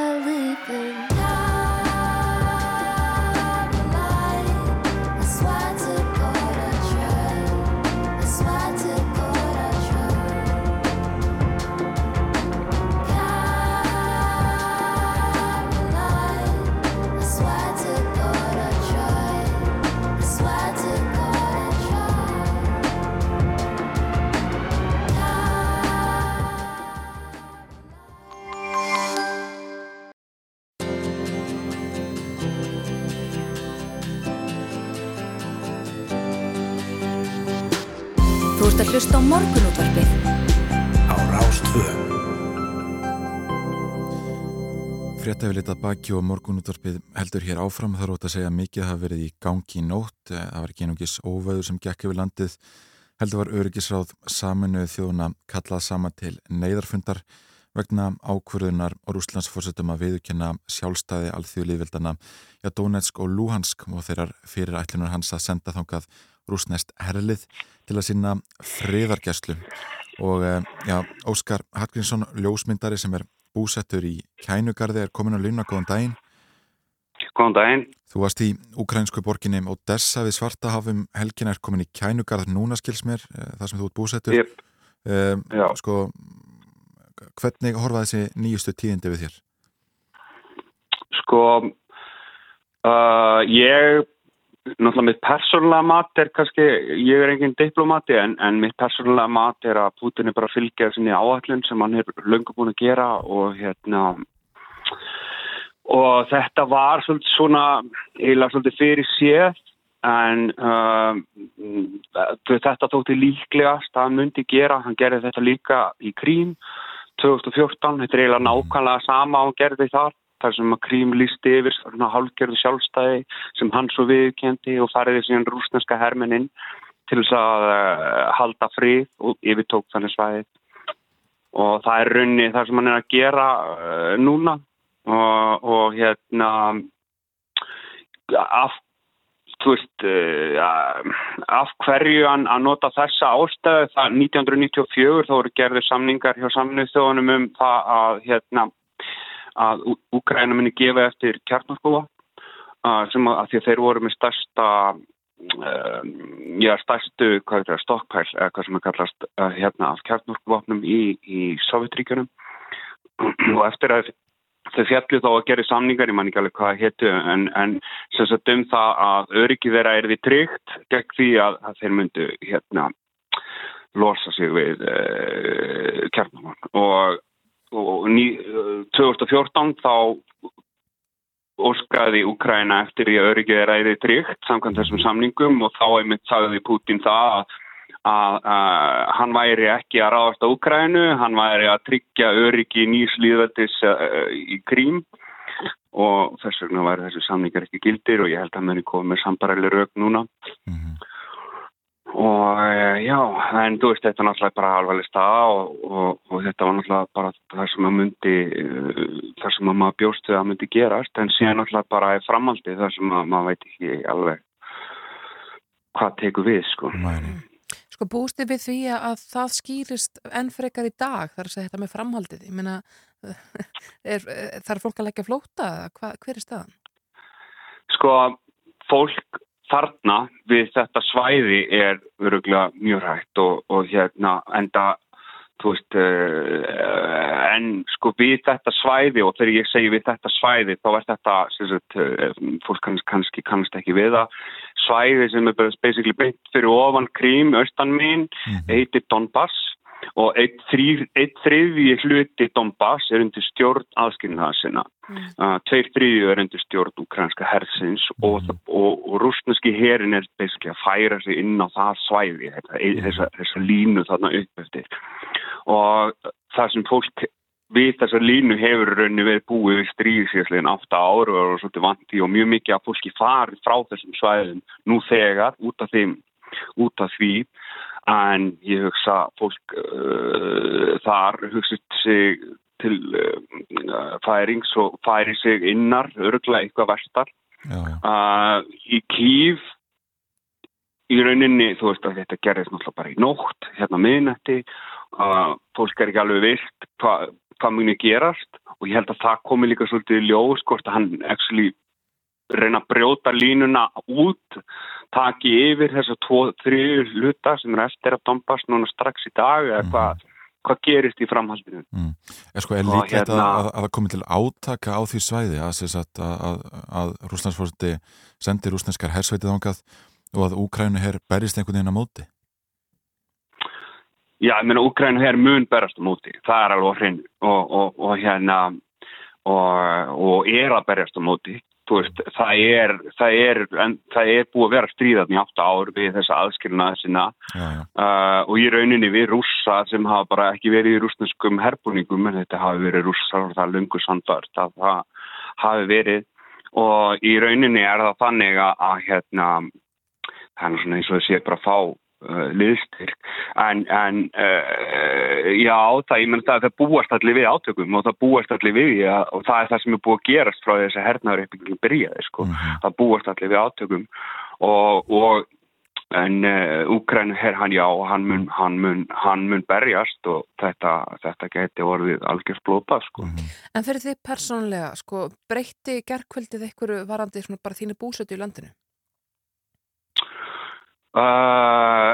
sleeping. Fréttafilitað baki og morgunútvarpið heldur hér áfram þar ótt að segja að mikið hafa verið í gangi í nótt. Eh, Það var ekki einungis óveður sem gekk yfir landið. Heldur var öryggisráð saminuð þjóðuna kallað sama til neyðarfundar vegna ákvörðunar og Rúslandsforsetum að viðurkenna sjálfstæði alþjóðlífildana ja, Donetsk og Luhansk og þeirrar fyrir ætlunar hans að senda þangað rúsnest herlið til að sína friðargæslu og eh, já, Óskar Hallgrímsson ljósmyndari sem er búsettur í Kænugarði er komin að luna, góðan daginn Góðan daginn. Þú varst í ukrainsku borginni Odessa við Svartahafum helgina er komin í Kænugarð núna skils mér, eh, þar sem þú ert búsettur Yep. um, Já. sko hvernig horfa þessi nýjustu tíðindi við þér? Sko, uh, ég, náttúrulega mitt persónulega mat er kannski, ég er engin diplomati en, en mitt persónulega mat er að Putin er bara að fylgja sinni áallin sem hann er löngu búin að gera og hérna, og þetta var svolítið svona, eiginlega svolítið fyrir séð en uh, þetta þótti líklegast að hann myndi gera, hann gerði þetta líka í Krím 2014, þetta er eiginlega nákvæmlega sama hann gerði þar, þar sem að Krím lísti yfir svona hálfgerðu sjálfstæði sem hann svo viðkendi og fariði síðan rúsneska hermennin til þess að uh, halda frið og yfirtók þannig svæðið. Og það er raunni það sem hann er að gera uh, núna. Og, og hérna af veist uh, af hverju hann að nota þessa ástæðu það 1994 þá voru gerðið samningar hjá samnið þjóðunum um það að hérna að Úgræna muni gefa eftir kjarnarskóa uh, sem að, að því að þeir voru með stærsta uh, já, stærstu er stokkpæl eða hvað sem að kallast uh, hérna af kjarnarskóvapnum í, í Sovjetríkjunum [clears throat] og eftir að þau fjallu þá að gera samningar, ég man ekki alveg hvað héttu en, en sem sagt um það að öryggi þeirra er því tryggt gegn því að, að þeir myndu hérna losa sig við uh, kjarnarskóa og og ný, 2014 þá óskaði Úkræna eftir að öryggið er æðið tryggt samkvæmt þessum samningum og þá einmitt sagði Putin það að, að, að hann væri ekki að ráðast á Úkrænu, hann væri að tryggja öryggi nýslýðveldis uh, í Krím og þess vegna væri þessu samningar ekki gildir og ég held að muni komið með sambaræli rauk núna. Og eh, já, en þú veist, þetta er náttúrulega bara alveg stað og, og, og þetta var náttúrulega bara það sem að myndi, uh, það sem að maður bjóst við að myndi gerast, en síðan náttúrulega bara er framaldi það sem að maður veit ekki alveg hvað tekur við sko. Mæni. Sko bústu við því að það skýrist enn frekar í dag þar að segja þetta með framhaldið ég meina [laughs] þarf fólk að leggja flóta hver er staðan? Sko fólk þarna við þetta svæði er öruglega mjög hægt og, og hérna enda veist uh, en sko við þetta svæði og þegar ég segi við þetta svæði þá er þetta sagt, uh, fólk kannski, kannski kannast ekki við það svæði sem er basically beint fyrir ofan krím, austan mín mm -hmm. heitir Donbass og eitt þriðji hluti Donbass er undir stjórn aðskilnaðasina mm. uh, tveir þriðju er undir stjórn ukrainska hersins mm. og, og, og rúsneski herin er að færa sig inn á það svæði mm. þessa, þessa línu þarna upp eftir og það sem fólk við þessa línu hefur raunni verið búið við stríðsíðslegin 8 ára og svolítið vanti og mjög mikið að fólki fari frá þessum svæðin nú þegar út af, þeim, út af því en ég hugsa fólk uh, þar hugsa sig til uh, færings og færi sig innar örgulega eitthvað verstar. Uh, í kýf í rauninni þú veist að þetta gerðist náttúrulega bara í nótt hérna miðnætti. Að fólk er ekki alveg vilt hvað hva muni gerast. Og ég held að það komi líka svolítið í ljós hvort að hann actually reyna að brjóta línuna út taki yfir þessar tvo, þrjú luta sem er eftir að dombast núna strax í dag eða mm. hvað hvað gerist í framhaldinu mm. Er sko, er líklegt hérna, að, að það komi til átaka á því svæði að, að, að, að Rúslandsfórsti sendir rúslandskar hersveitið ángað og að Úkrænu herr berist einhvern veginn á móti? Já, ég meina, Ukrænu hér mun berast á móti, það er alveg hrinn og, og, og hérna og, og er að berjast á móti veist, það, er, það, er, en, það er búið að vera stríðan í 8 ár við þessa aðskilna þessina uh, og í rauninni við rússa sem hafa bara ekki verið í rúsneskum herbúningum en þetta hafi verið rússa og það er lungu sandvart að það hafi verið. Og í rauninni er það þannig að, að hérna það er svona eins og þessi bara fá liðstyrk en, en uh, já það, það það búast allir við átökum og það búast allir við ja, og það er það sem er búið að gerast frá þess að hernaður uppbyggingin byrjaði sko. mm -hmm. það búast allir við átökum og, og en uh, Úkræn her hann já hann mun, hann, mun, hann mun berjast og þetta, þetta geti orðið algjörst blópa sko. mm -hmm. En fyrir því persónlega sko, breytti gerðkvöldið einhverju varandi bara þínu búsötu í landinu? Uh,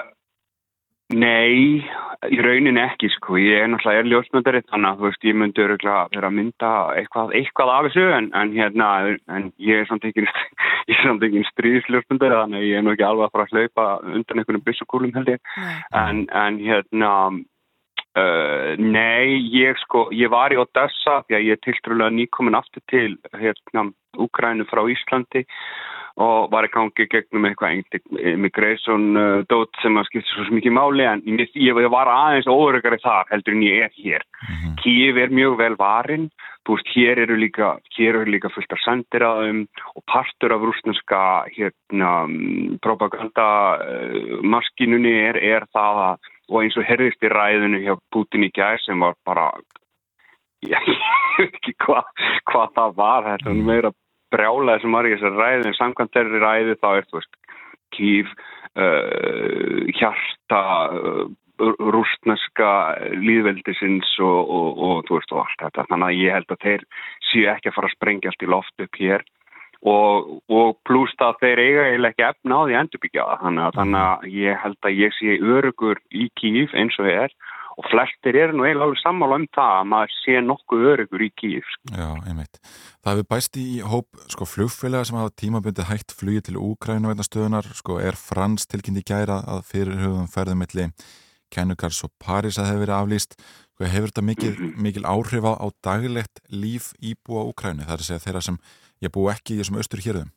nei, í raunin ekki sko, ég er náttúrulega er ljósmyndari þannig að þú veist ég myndi öruglega vera að mynda eitthvað, eitthvað af þessu en, en hérna, en ég er samt ekki [laughs] ég er samt ekki stríðsljósmyndari þannig að ég er nú ekki alveg að fara að hlaupa undan einhvern byssukúlum held ég. En, en hérna uh, nei, ég sko ég var í Odessa, að ég er tiltrúlega nýkomin aftur til hérna Úkrænu frá Íslandi og var í gangi gegnum eitthvað immigration uh, dót sem að skipta svo mikið máli en ég, ég var aðeins óörugari þar heldur en ég er hér mm -hmm. Kíf er mjög vel varin veist, hér eru líka, hér eru líka fullt af sendiraðum og partur af rúsneska hérna, um, propaganda uh, er, er það að, og eins og herðist í ræðinu hjá Putin í gæð sem var bara ég veit ekki hvað hva það var, þetta er meira brjálaði sem var í þessar ræði en samkvæmt þeirri ræði þá er þú veist kýf, uh, hjarta uh, rústneska líðveldisins og, og, og þú veist og allt þetta. Þannig að ég held að þeir séu ekki að fara að sprengja allt í loft upp hér. Og, og pluss það þeir eiga eiginlega ekki efna á því endurbyggja þannig að, þannig að ég held að ég sé örugur í kýf eins og þeir og flestir eru nú eiginlega alveg sammála um það að maður sé nokkuð örugur í kýf. Já, einmitt. Það hefur bæst í hóp sko, flugfélaga sem hafa tímabundið hægt flugi til Úkrænu vegna stöðunar, sko, er frans tilkynni gæra að fyrirhugum ferðum milli Kennugars og Paris að hefur verið aflýst. Sko, hefur þetta mikil, mhm. mikil áhrif á daglegt líf íbúa Úkrænu? Það er að segja þeirra sem ég bú ekki í þessum austur hérðum.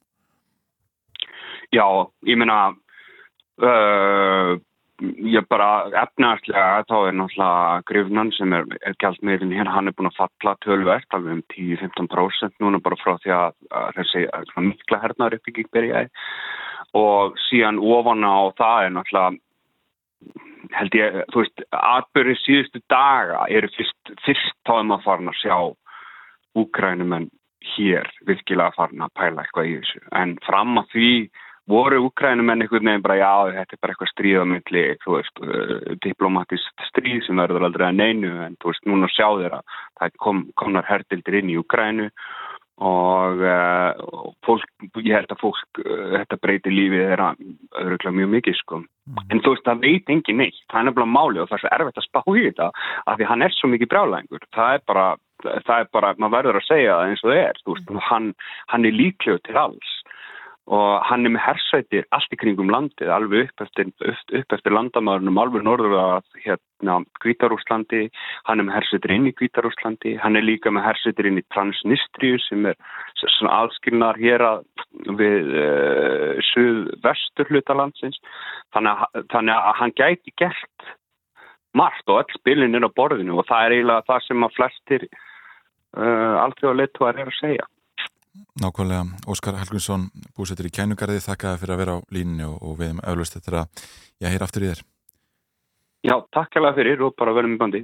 Já, ég meina uh, ég bara efnaðslega þá er náttúrulega grifnan sem er, er gælt meðin hér, hann er búin að falla tölvert alveg um 10-15% núna bara frá því að, að þessi mikla hernaður uppbygging byrjaði. Og síðan ofan á það er náttúrulega held ég, þú veist, atbyrði síðustu daga eru fyrst, fyrst táðum að fara að sjá úgrænum en hér virkilega farin að pæla eitthvað í þessu. En fram að því voru Ukrænumenn einhvern veginn bara já, þetta er bara eitthvað stríð á myndli, þú veist, uh, diplomatist stríð sem verður aldrei að neinu en þú veist, núna sjá þeir að það kom, komnar herdildir inn í Ukrænu og, uh, fólk, ég held að fólk uh, þetta breytir lífið þeirra öðruglega mjög mikið sko. En þú veist, það veit engin neitt, það er nefnilega máli og það er svo erfitt að spá í þetta af því hann er svo mikið brjálæðingur, það er bara það er bara, maður verður að segja það eins og það er, þú veist, hann, hann er líklegur til alls og hann er með hersveitir allt í kringum landið, alveg upp eftir, upp, eftir landamæðunum, alveg norður að hérna Kvítarúslandi, hann er með hersveitir inn í Kvítarúslandi, hann er líka með hersveitir inn í Transnistriu sem er svona aðskilnar hér að við uh, suð-vestur hlutalandsins, þannig að, þannig að hann gæti gert margt og öll spilin er á borðinu og það er eiginlega það sem að flestir uh, aldrei á leittuar er að segja. Nákvæmlega, Óskar Helgvinsson búsettur í kænugarði, þakkaði fyrir að vera á línni og, og við hefum öflust þetta að ég heyr aftur í þér. Já, takk alveg fyrir og bara verðum í bandi.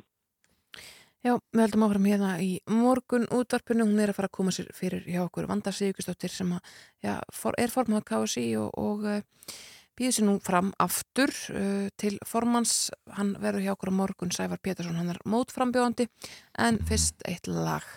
Já, við heldum áfram hérna í morgun útvarpinu, hún er að fara að koma sér fyrir hjá okkur Vanda Sigurðsdóttir sem að, já, for, er formað KSI og, og uh, býður sér nú fram aftur uh, til formans, hann verður hjá okkur á morgun, Sævar Pétursson, hann er mótframbjóðandi en fyrst eitt lag.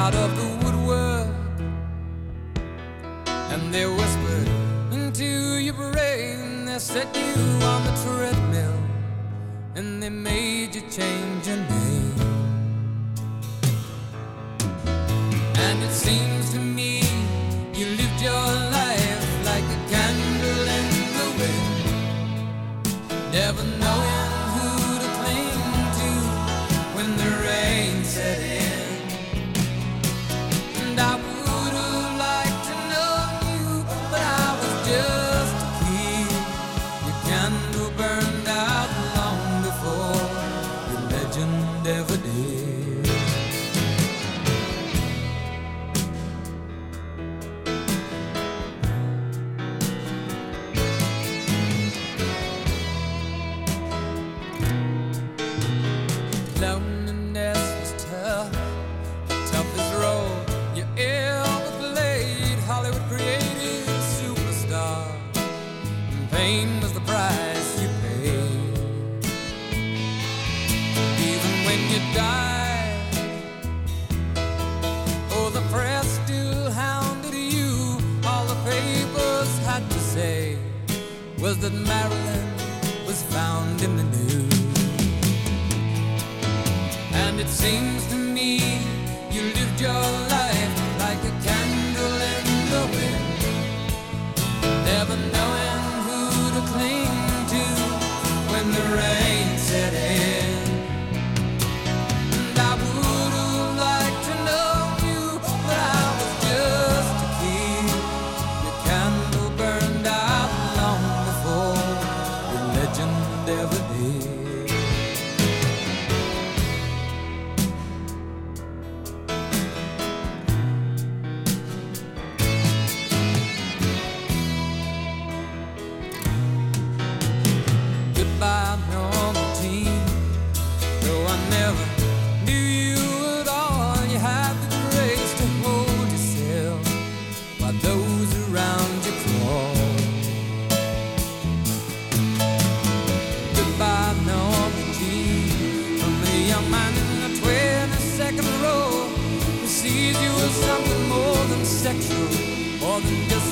Out of the woodwork and they whispered into your brain. They set you on the treadmill and they made you change your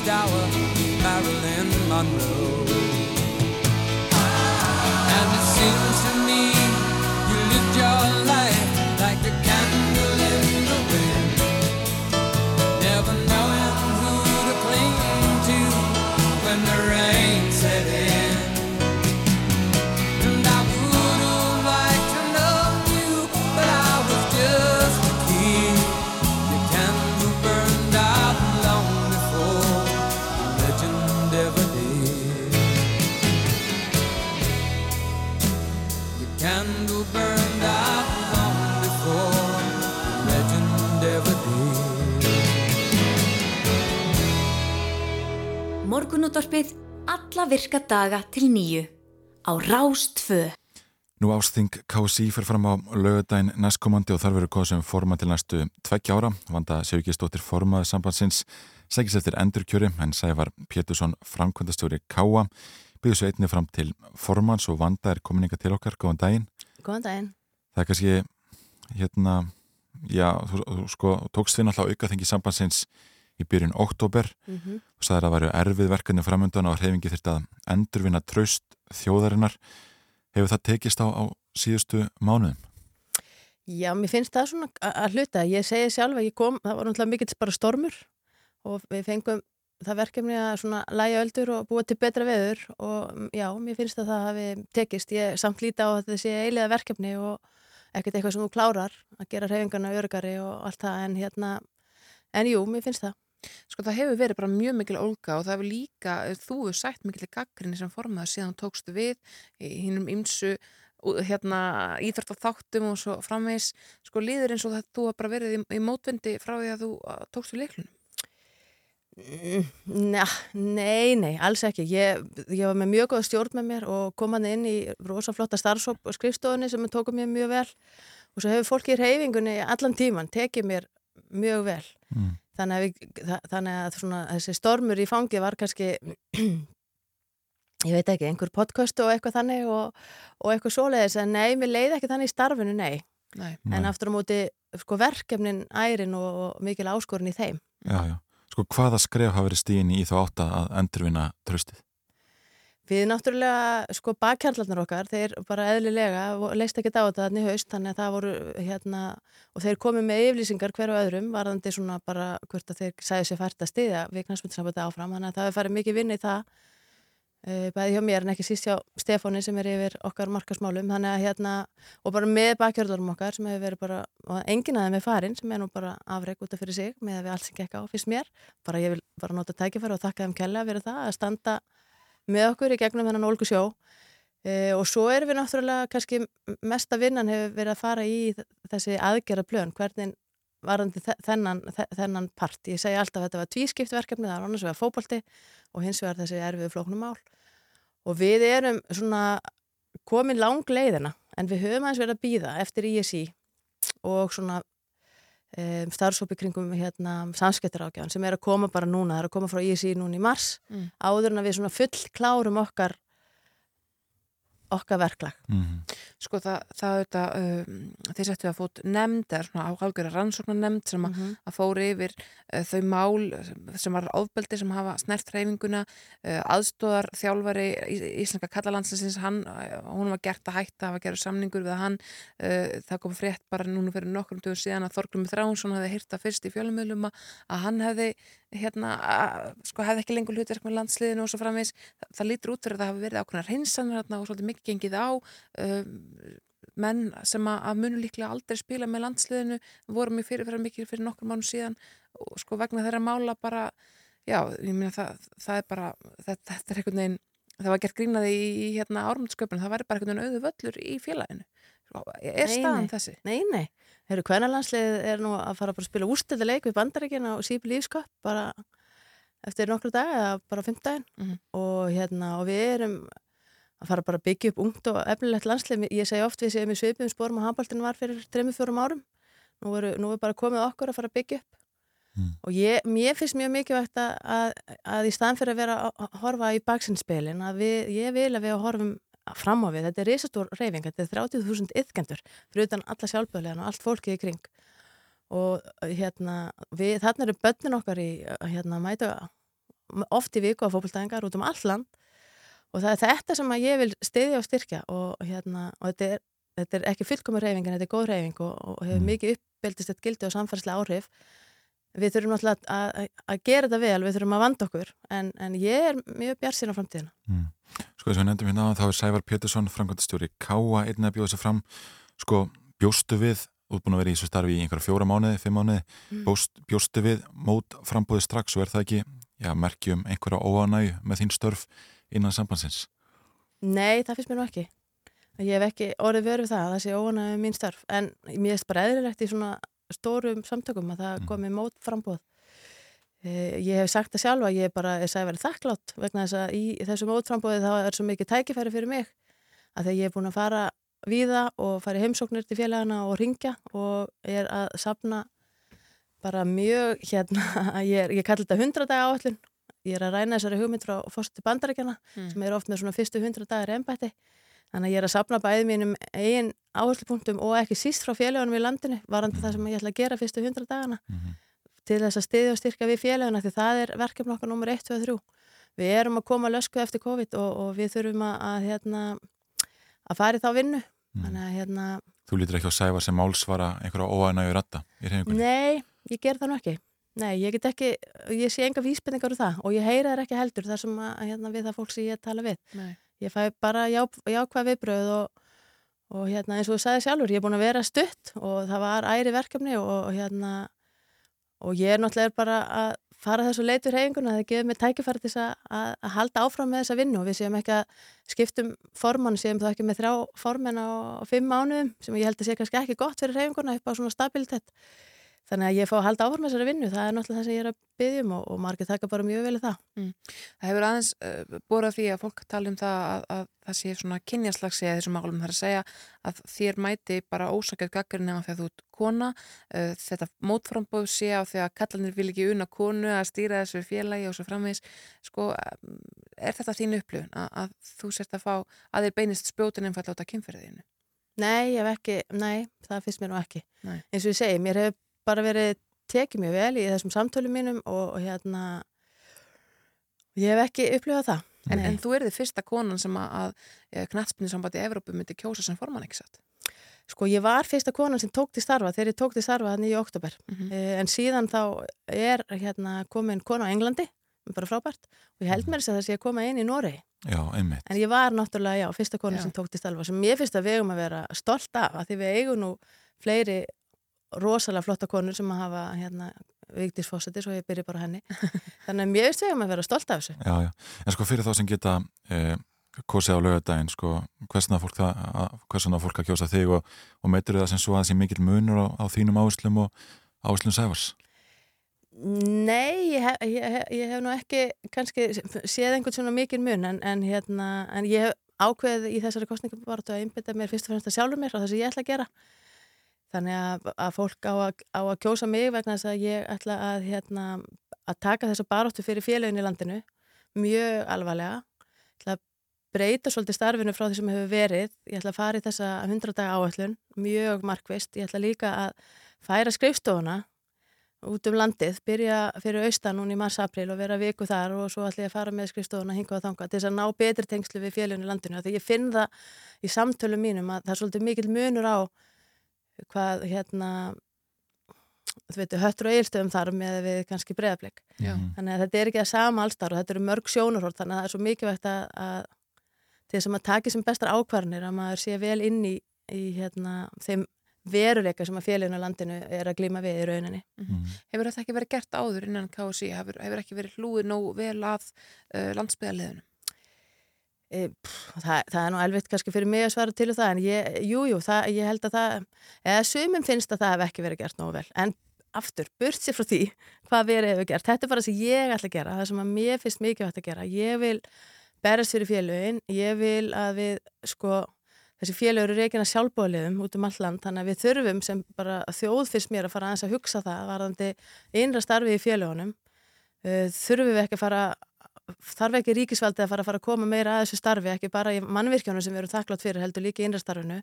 hour. Morgunútvarpið alla virka daga til nýju á Rástfö. Nú ásting KSI fyrir fram á lögadaginn næstkomandi og þar verður kosum forma til næstu tveggja ára. Vanda Sjöfíkistóttir formaði sambandsins segis eftir endurkjöri en Sævar Pétursson framkvæmdastjóri Káa byggðu svo einni fram til formans og Vanda er komininga til okkar. Góðan daginn. Góðan daginn. Það er kannski hérna, já, þú, þú sko tókst þið náttúrulega aukaþengi sambandsins í byrjun oktober Mm -hmm. og sagði að það væru erfið verkefni framöndan og hreyfingi þurfti að endurvinna traust þjóðarinnar. Hefur það tekist á, á síðustu mánuðum? Já, mér finnst það svona að hluta. Ég segi sjálf að ég kom, það var náttúrulega mikill bara stormur og við fengum það verkefni að svona læja öldur og búa til betra veður og mm, já, mér finnst að það hafi tekist. Ég samt líti á sé eiliða verkefni og ekkert eitthvað sem þú klárar að gera hreyfingarna örgari og allt það en hérna, en jú, mér finnst það. Sko það hefur verið bara mjög mikil olga og það hefur líka, þú hefur sætt mikil gaggrinni sem formaður síðan tókstu við í hinnum ymsu hérna íþrótt á þáttum og svo framvegs sko líður eins og það þú hefur bara verið í, í mótvendi frá því að þú tókstu leiklunum. Næ, nei, nei, alls ekki. Ég, ég var með mjög góða stjórn með mér og kom hann inn í rosaflotta starfsóp og skrifstofunni sem tóku mér mjög vel og svo hefur fólki í reyfingunni allan tíman tekið mér mjög vel. Mm. Þannig að, við, þa- þannig að svona, þessi stormur í fangi var kannski, ég veit ekki, einhver podcast og eitthvað þannig og, og eitthvað svoleiðis en nei, mér leiði ekki þannig í starfinu, nei. Nei. En aftur á móti, sko, verkefnin ærin og, og mikil áskorun í þeim. Já, já. Sko hvaða skref hafa verið stíðin í þá átta að endurvinna traustið? Við náttúrulega, sko, bakkjarlarnar okkar, þeir bara eðlilega og leist ekki á þetta þannig haust, þannig að það voru, hérna, og þeir komið með yflýsingar hverju öðrum, varðandi svona bara hvert að þeir sæði sér fært að stiðja við knæsmyndsambandi áfram, þannig að það hefur farið mikið vinn í það, uh, bæði hjá mér en ekki síst hjá Stefáni sem er yfir okkar markasmálum, þannig að hérna, og bara með bakkjarlarum okkar sem hefur verið bara, og enginn aðeins með farin sem er nú bara afreg út af fyrir sig með að við allt sem gekk á, finnst mér, bara ég vil bara nota tækifæri og þakka þeim kella fyrir það að standa með okkur í gegnum þennan ólgu sjó e, og svo erum við náttúrulega kannski mesta vinnan hefur verið að fara í þessi aðgerra plön, hvernig varandi þennan, þennan part. Ég segi alltaf að þetta var tvískipt verkefni, það var annars vegar fókbalti og hins vegar þessi erfiðu flóknum mál og við erum svona komin lang leiðina en við höfum aðeins verið að býða eftir ISI og svona um, starfsópi kringum hérna, samskiptarákjáðan sem er að koma bara núna, það er að koma frá ISI núna í mars Mm. áður en að við svona full klárum okkar okkar verklag. Mm. Sko það, það auðvitað, um, þeir settu að fót nefnd eða svona áhalgjara rannsóknar nefnd sem að, Mhm. að fóri yfir uh, þau mál sem- var ofbeldi sem hafa snert hreyfinguna, uh, aðstóðar þjálfari í, íslenska kallalandsins hann, hún var gert að hætta það var gerður samningur við hann uh, það kom frétt bara núna fyrir nokkrum dögum síðan að Þorglum Þránsson hefði hýrta fyrst í fjölumöðlum að, að hann hefði hérna, sko hefði ekki lengur hlutverk með landsliðinu og svo framvegis það, það lítur út fyrir að það hafi verið ákveðnar hinsanir og svolítið mikið gengið á um, menn sem að, að munu líklega aldrei spila með landsliðinu voru mjög fyrir, fyrir mikið fyrir nokkur mánu síðan og sko vegna þeirra mála bara já, ég meina það, það er bara þetta, þetta er einhvern veginn það var gert grínaði í, í hérna ármundsköpun það væri bara einhvern veginn auðu völlur í félaginu er Nei, staðan þessi? Nei, nei. Heru, Kvennalandslið er nú að fara bara að spila úrstölduleik við bandaríkina og sípi lífskopp bara eftir nokkru dag eða bara fimmtaginn Mhm. og hérna og við erum að fara bara að byggja upp ungt og efnilegt landslið. Ég segi oft við séum í svipum spórum að handbóltinn var fyrir 3-4 árum. Nú er, nú er bara komið okkur að fara að byggja upp. Mm. Og ég, mér finnst mjög mikilvægt að, að, að í staðan fyrir að vera að að horfa í baksinspilin, að við, ég vil að við horfum fram á við. Þetta er risastór reyfing, þetta er 30.000 yðkendur fyrir utan alla sjálfböðlegan og allt fólkið í kring. Og hérna, við, þarna eru börnin okkar í, hérna, mæta oft í viku á fókbaltæðingar út um all land og það er þetta sem að ég vil stiðja og styrkja og hérna, og þetta er, þetta er ekki fullkomur reyfing en þetta er góð reyfing og, og hefur Mm. mikið uppbeldist þetta gildi og samfærslega áhrif við þurfum náttúrulega að, að, að gera þetta vel, við þurfum að vanda okkur en, en ég er mjög bjart á framtíðina Mm. Sko þess að við nefndum hérna á þá er Sævar Pétursson, framkvæmdastjóri Káa, einn að bjóða sér fram sko bjóstu við, útbúin að vera í þessu starfi í einhverja fjóra mánuði, fimm mánuði Mm. bjóst, bjóstu við mót frambúði strax og er það ekki, já, merkjum einhverja óanæg með þín störf innan sambandsins Nei, það finnst mér nú ekki ég hef ekki orðið verið það að það sé óana mín starf en mér finnst bara eðlilegt í svona stórum samtökum að það Mm. komi mót frambúð Eh, Ég hef sagt það sjálfa, ég er bara, ég sagði verið þakklátt vegna þess að í þessum mótframbóði þá er svo mikið tækifæri fyrir mig að þegar ég er búin að fara víða og fara í heimsóknir til félagana og ringja og er að sapna bara mjög hérna, [laughs] ég, er, ég kalli þetta 100 daga áallun, ég er að ræna þessari hugmynd frá fórstu bandarækjana Mm. sem er oft með svona fyrstu 100 dagar embætti þannig að ég er að sapna bæði mínum eigin áherslupunktum og ekki síst frá félagunum í landinu varandi það sem ég ætla að gera fyrstu 100 dagana til þess að stiðja og styrka við félaguna því það er verkefni okkar nummer 1, 2 og 3 við erum að koma lösku eftir COVID og, og við þurfum að, að hérna að fara í þá vinnu. Þannig að hérna, Þú lítur ekki á sæfa sem málsvara einhverja óæðnægur ratta í reyningunni. nei, ég ger það nú ekki. Nei, ég get ekki, ég sé enga vísbendingar úr það og ég heyra þær ekki heldur þar sem að, hérna, við það fólk sem ég tala við. Nei. Ég fæ bara já, jákvæð viðbröð og, og hérna eins og þú sagði sjálfur, ég er búin að vera stutt og það var æri verkefni og, hérna og ég er náttúrulega bara að fara þessu leitur heinguna, það gefur mér tækifæri til að, að, að halda áfram með þessa vinnu og við séum ekki að skiptum formann, séum það ekki með þrjá formenn á, á fimm mánuðum sem ég held að sé kannski ekki gott fyrir heinguna upp á svona stabilitet þannig að ég fá að halda áfram þessari vinnu, það er náttúrulega það sem ég er að byggja um og, og margir taka bara mjög vel í það Það hefur aðeins uh, borað því að fólk tala um það að, að það sé svona kynjaslags í þessum málum. Það er að segja að þér mæti bara ósakjöð gaggarinn því að þú ert kona. Uh, þetta mótframbóð sé á því að kallanir vil ekki unna konu að stýra þessu félagi og svo framvegis. Sko, um, er þetta þín upplifun að, að þú sért að fá að þér beinist spjótin einfall átta kynferðinu? Nei, ég hef ekki, nei, það finnst mér nú ekki. Nei. Eins og ég segi, mér hefur bara verið tekið mjög vel í þessum samtölum mínum og, og hérna, ég hef ekki upplifað það. En, en þú er þið fyrsta konan sem að, að knatspinni sambandi Evrópu myndi kjósa sem formann ekki satt? Sko, ég var fyrsta konan sem tók til starfa þegar ég tók til starfa hann í oktober. Mhm. Eh, En síðan þá er hérna komin kona á Englandi, bara frábært, og ég held mér þess að það sé að koma inn í Noregi. Já, einmitt. En ég var náttúrulega, já, fyrsta konan Já. sem tók til starfa sem ég við eigum að vera stolt af að því við eigum nú fleiri rosalega flotta konur sem að hafa hérna Vigdís Fossetis og ég byrja bara henni. [laughs] Þannig að við eigum að vera stolt af þessu. Já, já. En sko fyrir þá sem geta eh, kosið á lögadaginn, sko, hversna fólk, fólk að kjósa þig og, og meitur það sem svo að það sé mikill munur á, á þínum áherslum og áherslum sæfars? Nei, ég hef, ég, hef, ég hef nú ekki kannski séð einhvern svona mikið mun en, en, hérna, en ég hef ákveðið í þessari kostningum bara að einbytta mér fyrst og fremst að sjálfur mér og það sem ég ætla að gera. Þannig að, að fólk á að, á að kjósa mig vegna þess að ég ætla að, hérna, að taka þessa baróttu fyrir félagin í landinu mjög alvarlega. Ég ætla að breyta svolítið starfinu frá því sem hefur verið. Ég ætla að fara í þessa 100 daga áætlun, mjög markvist. Ég ætla líka að færa skrifstofuna út um landið, byrja fyrir austan núna í mars-april og vera viku þar og svo ætla ég að fara með skrifstofuna hinga og þanga til þess að ná betri tengslu við félaginu í landinu. Þegar ég finn það í samtölum mínum að það er svolítið mikil munur á hvað hérna þú veitu, höttur og eilstöðum þar með við kannski breyðablik. Já. Þannig að þetta er ekki að sama allstar og þetta eru mörg sjónurhort þannig að það er svo mikilvægt að, að til þess að maður taki sem bestar ákvarðanir að maður sé vel inn í, í hérna, þeim veruleika sem að félaginu í landinu er að glíma við í rauninni. Hefur þetta ekki verið gert áður innan KSI? Hefur, hefur ekki verið hlúið nóg vel að uh, landsbyðaliðinu? E, pff, það, það er nú elvitt kannski fyrir mig að svara til það en ég, jú, jú, það, ég held að það eða sumum finnst að það hef ekki verið gert nógu vel. En aftur, burt sér frá því hvað verið hefur gert, þetta er bara sem ég ætla að gera það sem að mér finnst mikilvægt að gera. Ég vil berast fyrir félögin ég vil að við sko þessi félögur eru reygin að sjálfbóðliðum út um all land, þannig að við þurfum sem bara þjóð fyrst mér að fara aðeins að hugsa það varðandi innra starfi í félögunum. Uh, þurfum við ekki að fara þarf ekki ríkisvaldið að fara að fara að koma meira að þessu starfi, ekki bara í mannvirkjónu sem við erum þakklátt fyrir, heldur líka í innrastarfinu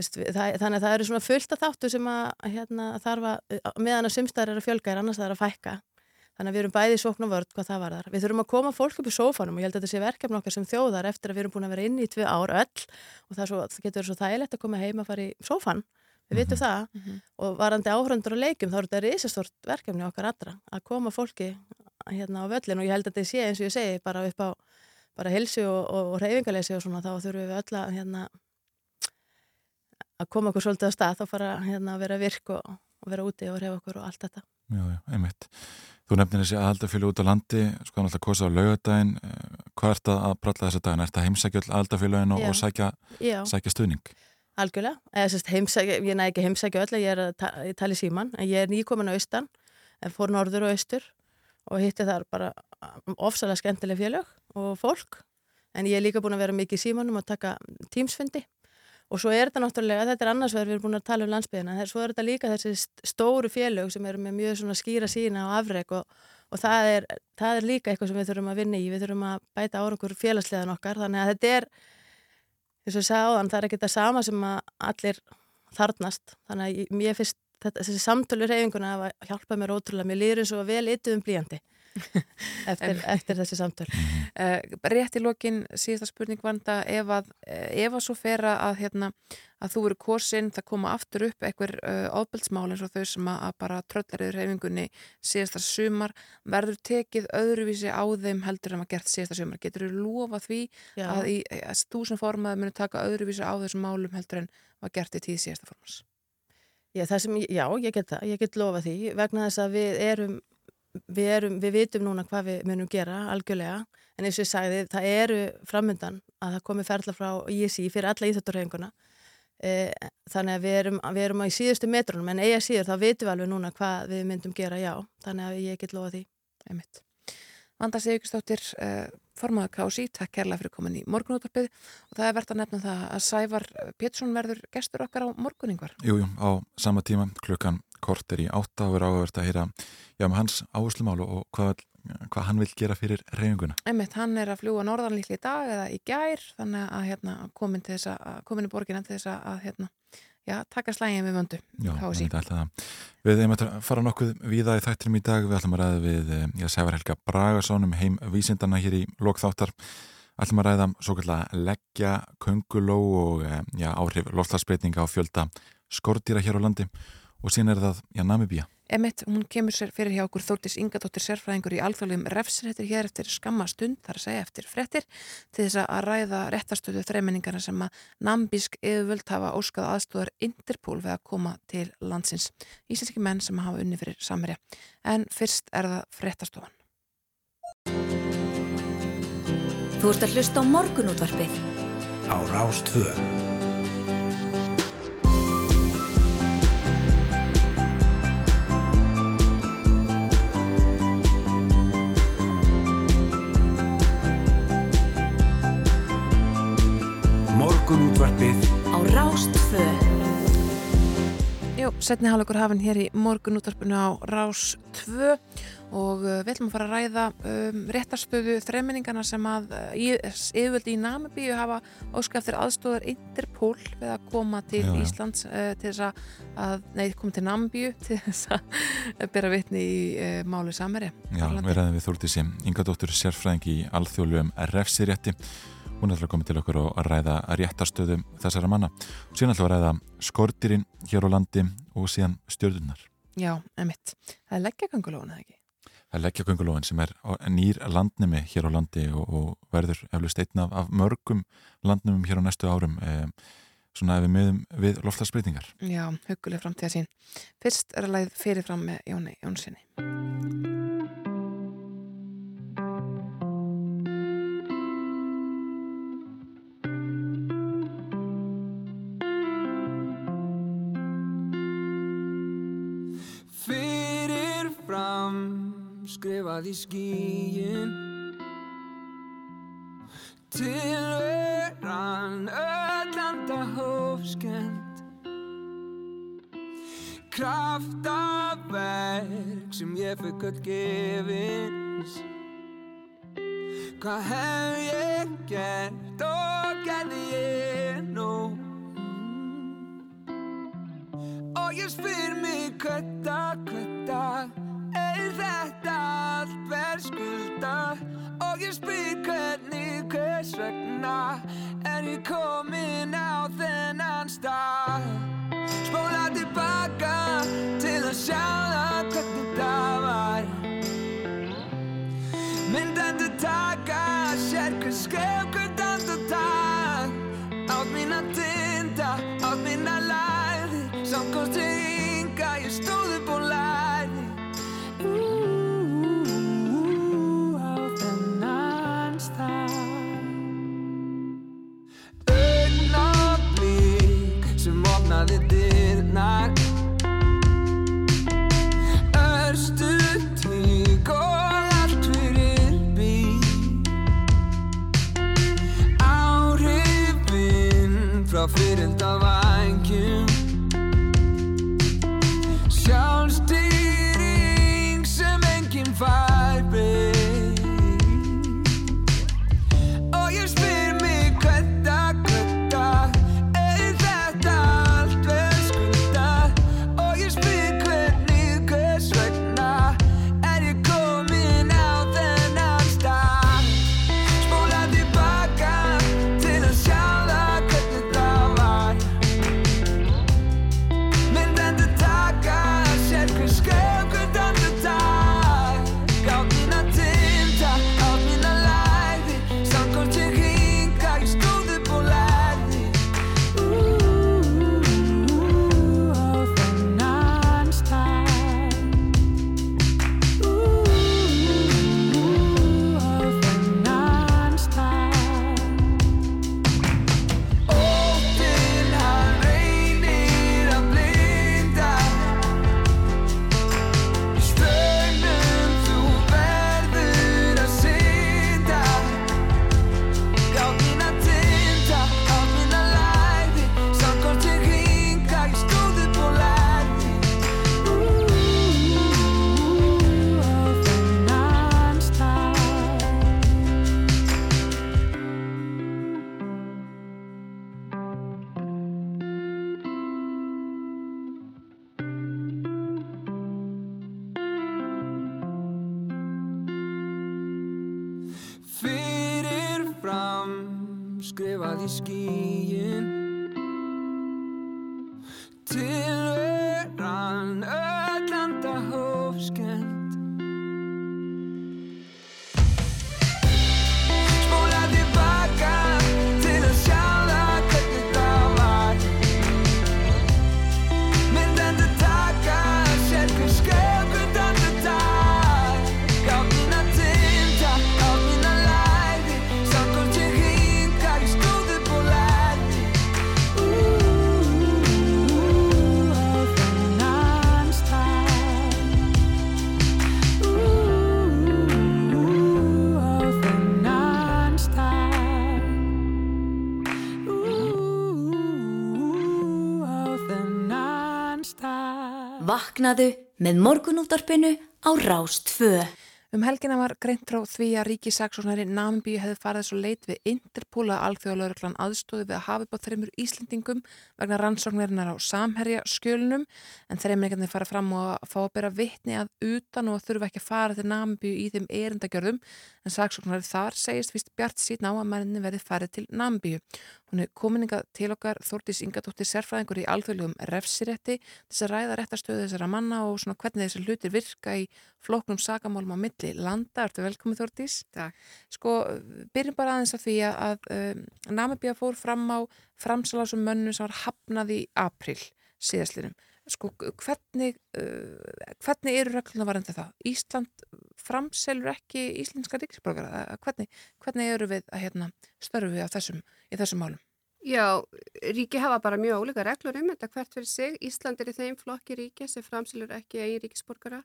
þannig að það eru svona fullt að þáttu sem að hérna, þarf að, meðan að sumstæðar er að fjölga er annars það er að fækka. Þannig að við erum bæði sókn og vörd hvað það var þar við þurfum að koma fólk upp í sófanum og ég held að þetta sé verkefni okkar sem þjóðar eftir að við erum búin að vera inn í tvö ár öll og það, svo, það getur verið svo þægilegt að koma heim að fara í sófan við vitum það. og varandi áhrandur og leikum þá er þetta risastort verkefni okkar allra að koma fólki hérna á völlin og ég held að þetta sé eins og ég segi bara upp á bara helsu og, og, og reyfingalesi og svona þá þurfum við öll að hérna að koma okkur svolítið á stað og fara hérna að vera virk og, og vera úti og reyfa okkur og allt þetta Já, já, einmitt. Þú nefnir þessi aðaldafjölu út á landi, sko náttúrulega kosa á laugadaginn. Hvað ert að pralla þessa daginn? Ert að heimsækja all aðaldafjöluinn og, og sækja, sækja stuðning? Algjörlega, eða sérst heimsækja, ég næ ekki heimsækja öll, ég er að ta ég tala í síman, en ég er nýkomin á austan, en fór norður og austur og hitti þar bara ofsalega skemmtileg félög og fólk. En ég er líka búin að vera mikið í símanum og taka tímsfundi og svo er þetta náttúrulega, þetta er annars verður við erum búin að tala um landsbyðina, þess- svo er þetta líka þessi st- stóru félög sem eru með mjög svona skýra sína og afreg og, og það, er, það er líka eitthvað sem við þurfum að vinna í, við þurfum að bæta árangur félagsleðan okkar, þannig að þetta er eins og ég sagði áðan, það er ekki það sama sem að allir þarnast þannig að ég- finnst þetta, þessi samtölu reyfinguna að hjálpa mér ótrúlega, mér líður eins og vel yttu um blíjandi [laughs] eftir, eftir þessi samtöl. Uh, [laughs] rétt í lokin síðasta spurning vanda ef að, eh, ef að svo fer að, hérna, að þú eru kosin, það koma aftur upp einhver uh, ábeldsmál eins og þau sem að, að bara tröllariður reyfingunni síðasta sumar, verður tekið öðruvísi á þeim heldur en að gert síðasta sumar? Getur þú lofa því Já. að, í, að þú sem formaður muni taka öðruvísi á þessum málum heldur en var gert í tíð síðasta formans Já, sem, já, ég get það, ég get lofa því vegna þess að við erum við, erum, við vitum núna hvað við munum gera algjörlega, en eins og ég sagði það eru framöndan að það komi ferðla frá ISI fyrir alla íþjótturhefinguna e, þannig að við erum, við erum á í síðustu metrunum, en eiga síður þá vitum við alveg núna hvað við myndum gera, já. Þannig að ég get lofa því. Einmitt. Vanda Sigurstóttir, uh, formaða KSI, takk kærlega fyrir komin í morgunúttarpið og það er verðt að nefna það að Sævar Pétursson verður gestur okkar á morguningvar. Jújú, á sama tíma klukkan kort er í átta og er áhverst að heyra já, með hans áherslumál og hvað, hvað hann vil gera fyrir reyfinguna. Einmitt, hann er að fljúa norðan líkli í dag eða í gær, þannig að hérna, komin, til þess að, komin í borginna til þess að hérna, já, taka slægin við vöndu. Við erum að fara nokkuð víða í þættinum í dag. Við ætlum að ræða við eh, já, Sævar Helga Bragason um heim vísindana hér í lokþáttar. ætlum að ræða svo kallar leggja, könguló og eh, já, áhrif loftlagsbreytinga á fjölda skordýra hér á landi og síðan er það já, Namibía. Emmett, hún kemur sér fyrir hjá okkur Þórtis Ingadóttir sérfræðingur í alþjóðlegum refsréttir hér eftir skamma stund, þar að segja eftir frettir, til þess að ræða réttarstöðu þreiminningana sem að nambísk yfirvöld hafa óskað aðstóðar Interpol við að koma til landsins. Íslenski menn sem hafa unni fyrir samverja. En fyrst er það frettarstofan. Þú ert að hlusta á morgunútvarpið. á Rástvö Morgunútvarpið Á Rástfö. Jú, setni hálfleikur hafinn hér í morgunúttarpinu á Rás 2 og uh, við ætlum að fara að ræða um, réttarstöðu þreiminningana sem að uh, í- yfirvöldi í Namibíu hafa óskað eftir aðstóðar Interpol við að koma til Já, já. Íslands uh, til þess að, að, nei, koma til Namibíu [laughs] til þess að bera vitni í uh, máli samverja. Já, við ræðum við Þórtísi Ingadóttur sérfræðing í alþjóðlum refsirétti. Hún ætlar að koma til okkur að ræða réttarstöðu þessara manna. Síðan ætlar að ræða skordýrin hér á landi og síðan stjörðunar. Já, emitt. Það er leggjakangulóna, eða ekki? Það er leggjakongulóin sem er nýr landnemi hér á landi og, og verður eflust einn af, af mörgum landnemum hér á næstu árum eh, svona ef við miðum við loftlagsbreytingar. Já, huguleg framtíða sín. Fyrst er að leið fyrirfram með Jóni Jónssoni. Í skíin Tilveran öllanda hófskend Kraftaverk sem ég fyrir öll gefins. Hvað hef ég gert og gerði ég nú? Og ég spyr mig hvetta, hvetta Er þetta Er ég komin á þennan stað? Spóla tilbaka til að sjá það skrifað í skíin Vaknaðu með morgunúttarpinu á Rástfö. Um helgina var greint frá því að ríkisaksóknari Namibíu hefði farið svo leit við Interpol að alþjóðalauruglan aðstóði við að hafa á þreymur Íslendingum vegna rannsóknarinnar á samherja skjölunum en þreymleikarnir fara fram og að fá að bera vitni að utan og þurfa ekki að fara til Namibíu í þeim erindagjörðum en saksóknari þar segist vist bjart síðan á að menninni verði farið til Namibíu. Hún er kominninga til okkar Þórtís Ingadóttir sérfræðingur í alþjóðlegum refsirétti þess að ræða réttastöðu þessara manna og svona hvernig þessi hlutir virka í flóknum sakamálum á milli landa. Ertu velkomið Þórtís? Takk. Sko, byrjum bara aðeins af því að um, Namibíu fór fram á framsalasum mönnu sem var hafnað í april síðastlinum. Sko, hvernig, uh, hvernig eru regluna varandi það? Ísland framselur ekki íslenska ríksborgara? Hvernig, hvernig eru við að hérna, störfu við þessum, í þessum málum? Já, ríki hafa bara mjög ólíka reglur um þetta hvert fyrir sig. Ísland er í þeim flokki ríki sem framsilur ekki eigin ríkisborgara.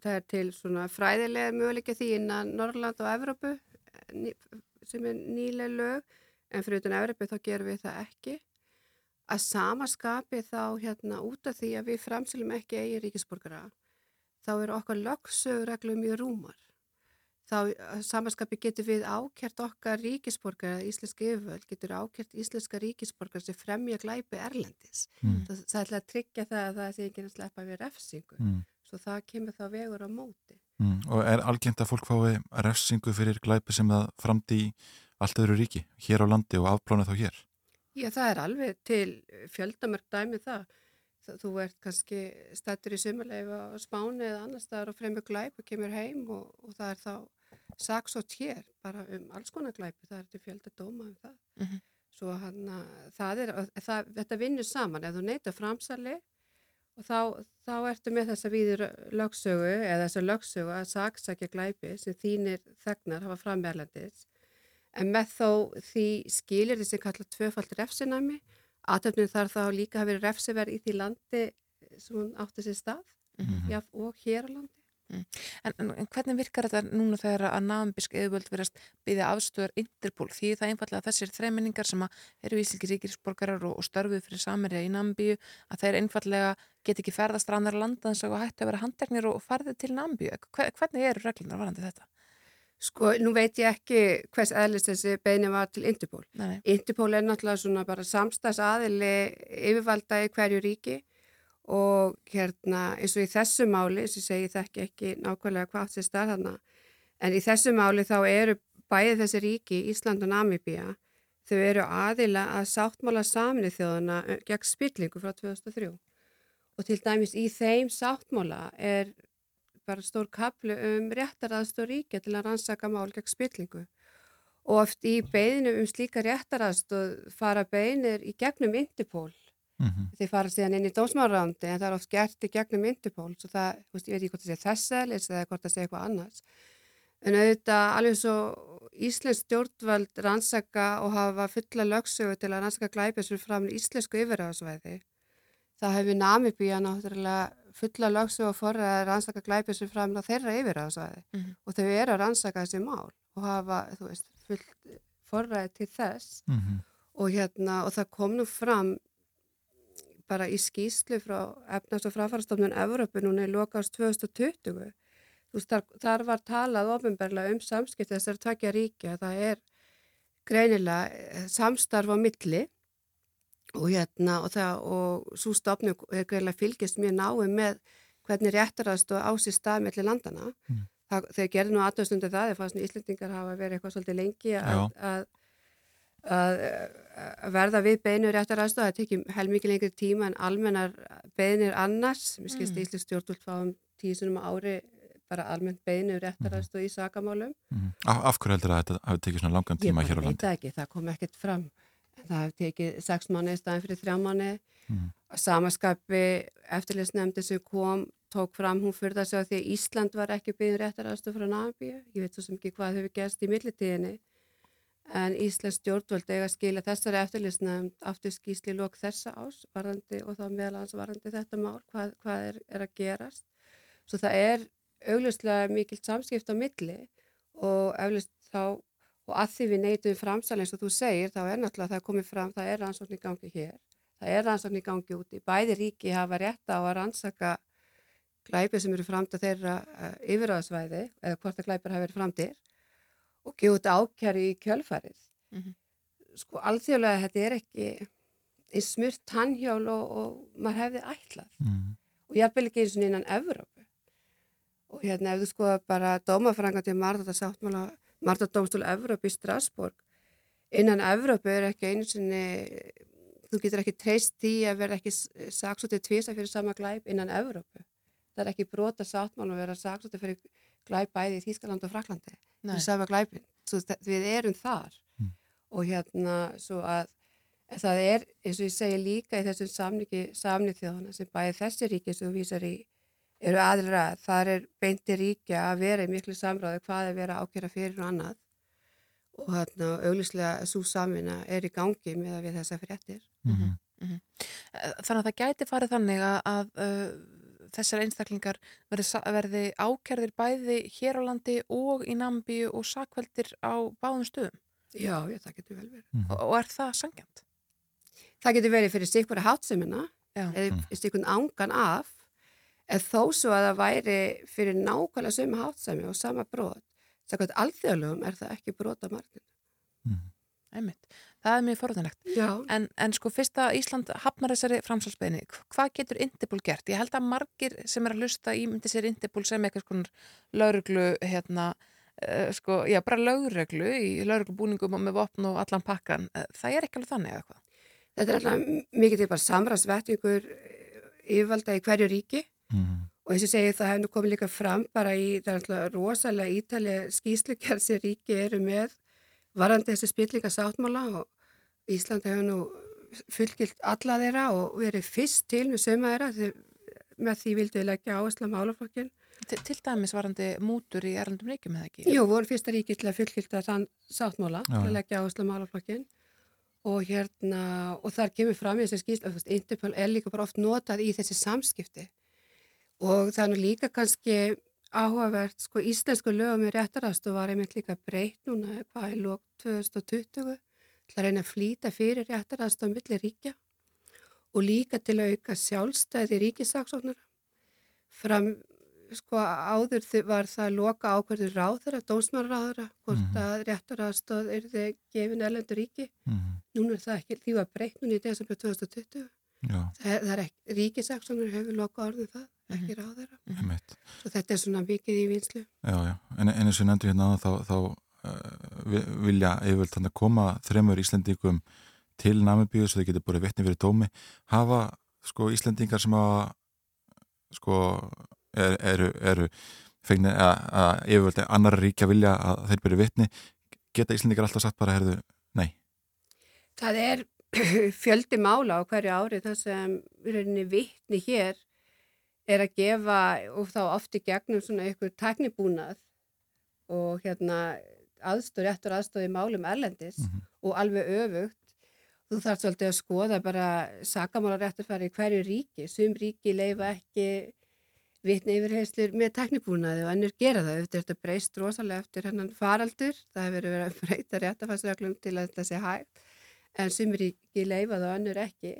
Það er til svona fræðilega möguleika því innan Norrland og Evrópu ný- sem er nýlega lög en fyrir utan Evrópu þá gerum við það ekki. Að samaskapi þá hérna út af því að við framsilum ekki eigin ríkisborgara þá eru okkar lögsögureglum mjög rúmar. Þá samaskapi getur við ákjert okkar ríkisborgar, íslenski yfirvöld getur ákjert íslenska ríkisborgar sem fremja glæpi erlendis. Mm. Það, það ætla að tryggja það að það sé ekki að sleppa við refsingu. Mm. Svo það kemur þá vegur á móti. Mm. Og er algengt að fólk fái refsingu fyrir glæpi sem það framdi í allt öðru ríki, hér á landi og afplánið þá hér? Já, það er alveg til fjöldamörk dæmi um það. Þú ert kannski stættur í sumarleifa á Spáni eða annars staðar og fremur glæp og kemur heim og, og það er þá saksótt hér bara um alls konar glæpi, það er til fjölda dóma um það. Mhm. Svo hann að það er, það, þetta vinnur saman, ef þú neyta framsali og þá, þá ertu með þessa víður lögsögu eða þessa lögsögu að saksækja glæpi sem þínir þegnar hafa framverlandis en með þó því skilir þessi kalla tvöfald refsinæmi aðtöfnum þarf þá líka að vera refsiverð í því landi sem hún átti sér stað Mhm. já, og hér á landi. En, en, en hvernig virkar þetta núna þegar að nambisk eðvöld verðast byggja afstöðar Interpol því það einfallega að þessir þreiminningar sem að eru íslenski ríkisborgarar og, og störfuð fyrir samerja í Nambíu að þeir einfallega get ekki ferðast á annar landa en svo hættu að vera handteknir og farðið til Nambíu. Hvernig eru reglunar varandi þetta? Sko, nú veit ég ekki hvers eðlist þessi beini var til Interpol. Nei. Interpol er náttúrulega svona bara samstags aðili yfirvalda í hverju ríki og hérna eins og í þessu máli, eins og ég segi þekki ekki nákvæmlega hvað sér stað þarna, en í þessu máli þá eru bæði þessi ríki, Ísland og Namibía, þau eru aðila að sáttmála saminu þjóðana gegn spillingu frá 2003 og til dæmis í þeim sáttmála er bara stór kaplu um réttaraðstóð ríkja til að rannsaka mál gegn spillingu. Og oft í beðinu um slíka réttaraðstóð fara beinir í gegnum Interpol. Mhm. þeir fara síðan inn í dósmárarándi en það er oft gert í gegnum Interpol svo það, þú veist, ég veit ekki hvort það sé þess eðlis eða hvort það sé eitthvað annars. En auðvitað alveg svo Íslensk stjórnvöld rannsaka og hafa fulla lögsögu til að rannsaka glæpið sem fram í íslensku yfirráðsvæði það hefur Namibíja náttúrulega fulla lögsögu og forræði að rannsaka glæpið sem fram á þeirra yfirráðsvæði Mhm. og þau eru að rannsaka þessi mál og hafa, þú veist, full forræði til þess. Mhm. og hérna, og það kom nú fram bara í skýslu frá efnast og fráfarastofnun Evrópu núna í lokast 2020 þú veist, þar, þar var talað ofinberlega um samskipti þessar tvekja ríkja. Það er greinilega eh, samstarf á milli og hérna og það og svo stofnun er greinilega fylgist mjög náið með hvernig réttarast og ásist stað mellir landana Mm. það, þeir gerði nú aðtöðstundu það þeir fannst Íslendingar hafa verið eitthvað svolítið lengi að, að að, að verða við beinu réttar aðstofa, það tekið helmikið lengri tíma en almennar beinir annars, mér skilst Mm. Íslands stjórnvöld fáum á ári bara almennt beinu réttar Mhm. aðstofa í sakamálum. Mm. Af, af hverju heldur að þetta hafi tekið svona langan Ég tíma hér á veit landi? það ekki, það kom ekkert fram. Það hefði tekið sex mánu í staðin fyrir þrjá mánu. Mm. Samaskapi eftirlitsnefndi sem kom, tók fram, hún fyrir það að því að Ísland var ekki byggðin réttar aðstof frá Nabíu. Ég veit svo sem ekki hvað hefur gerst í millitíðinni. En Íslands stjórnvöld eiga að skila þessari eftirlitsnefnd aftur skýsli lók þessa ás varandi og þá meðal hans varandi þetta mál, hvað, hvað er, er að gerast. Svo það er augljóslega mikilt samskipt á milli og augljóst þá og að því við neytum framsal eins og þú segir þá er náttúrulega það komið fram, það er rannsókn í gangi hér, það er rannsókn í gangi úti, bæði ríki hafa rétt á að rannsaka glæpi sem eru framta þeirra uh, yfiráðsvæði eða hvort að glæpir hafa verið framtir og gefa út ákjæru í kjölfarið. Mhm. Sko alþjóðlega þetta er ekki eins smurt tannhjál og, og maður hefði ætlað Mm. og ég er ekki eins og innan Evrópu og hérna ef þú sko bara dómafrangandi Marta sáttmála Marta dómstól Evrópu í Strasbourg innan Evrópu er ekki einu sinni þú getur ekki treyst því að vera ekki saksótið tvisa fyrir sama glæp innan Evrópu það er ekki brota sáttmála að vera saksótið fyrir glæp bæði í Þýskaland og Fraklandi Nei. fyrir sama glæpin svo við erum þar Mm. og hérna svo að það er eins og ég segi líka í þessum samningi samnið þjóðana sem bæði þessi ríki sem þú vísar í eru aðra, þar er beinti ríkja að vera í miklu samráði hvað er vera ákjæra fyrir og annað og hérna auglýslega svo samvinna er í gangi með að við þessa fréttir. Mhm. Mhm. Eh, Þannig að það gæti farið þannig að, að uh, þessar einstaklingar verði, verði ákjærðir bæði hér á landi og í Namibíu og sakveldir á báðum stöðum. Já, já, það getur vel verið. Mhm. Og, og er það sangjant? Það getur verið fyrir stikvara hátsemina Já. eða Mm. stikun ángan af en þó svo að það væri fyrir nákvæmlega sömu hátsemi og sama brot. Sækvæmt alþjóðlegum er það ekki brota margin. Einmitt. Það er mjög forðanlegt. Já. En, en sko fyrst að Ísland hafnar þessari framsalsbeginni, hvað getur Indipol gert? Ég held að margir sem er að hlusta ímyndi sér Indipol sem eitthvað skonar lauruglu, hérna, uh, sko, já, bara lauruglu í lauruglubúningum og með vopn og allan pakkan. Uh, það er ekki alveg þannig eða hvað? Þetta er alltaf mikið til bara samræðsvettingur yfirvalda í hverju ríki Mm. og eins og segi það hefur nú komið líka fram bara í, það er alltaf rosalega ítalið skýslugjörð sem ríki eru með varandi þessi spillinga sáttmála og Ísland hefur nú fullgilt alla þeirra og verið fyrst til með söma þeirra með því vildu við leggja áherslu á málaflokkin. Til, til dæmis varandi mútur í erlendum ríkjum eða ekki? Jú, voru fyrsta ríki til að fullgilta þann sáttmála Já, til að leggja áherslu á málaflokkin og hérna, og þar kemur fram í þessi veist, Interpol er líka bara oft notað í þessi samskipti og er nú líka kannski áhugavert, sko, íslensku lögum í réttarastu var einmitt líka breytt núna, hvað í lók 2020 til að reyna að flýta fyrir réttarastu á milli ríkja og líka til að auka sjálfstæði ríkisaksóknara fram, sko, áður var það loka ákverður ráðara, dómsmálaráðara, hvort Mhm. að réttarastoð er þið gefin erlendur ríki. Mhm. Núna er það ekki, því var breytt núna í desember 2020. Já, Það, það er ekki, ríkisaksóknar hefur loka orðið það, ekki ráðara. einmitt. Svo þetta er svona mikið í vinslu. Já, já, en, en eins og nefndu hérna þá, þá uh, vi- vilja yfirvöld þannig að koma þremur Íslendingum til Namibíu svo þau getur búið vettni fyrir dómi hafa sko Íslendingar sem að sko er, eru, eru fengni að, að yfirvöld annar ríkja vilja að þeir byrju vettni geta Íslendingar alltaf sagt bara herðu, nei Það er [clears throat] fjöldi mála á hverju ári þar sem í rauninni vittni hér er að gefa og þá oft í gegnum svona ykkur tæknibúnað og hérna aðstóð, réttur aðstóð í málum erlendis Mhm. og alveg öfugt. Þú þarf svolítið að skoða bara sakamála réttur fara í hverju ríki. Sum ríki leifa ekki vitni yfirheyslur með teknibúnaði og ennur gera það. Er þetta breyst rosalega eftir hennan faraldur. Það hefur verið að breyta réttafarsreglum til að þetta sé hægt. En sum ríki leifa það og ennur ekki.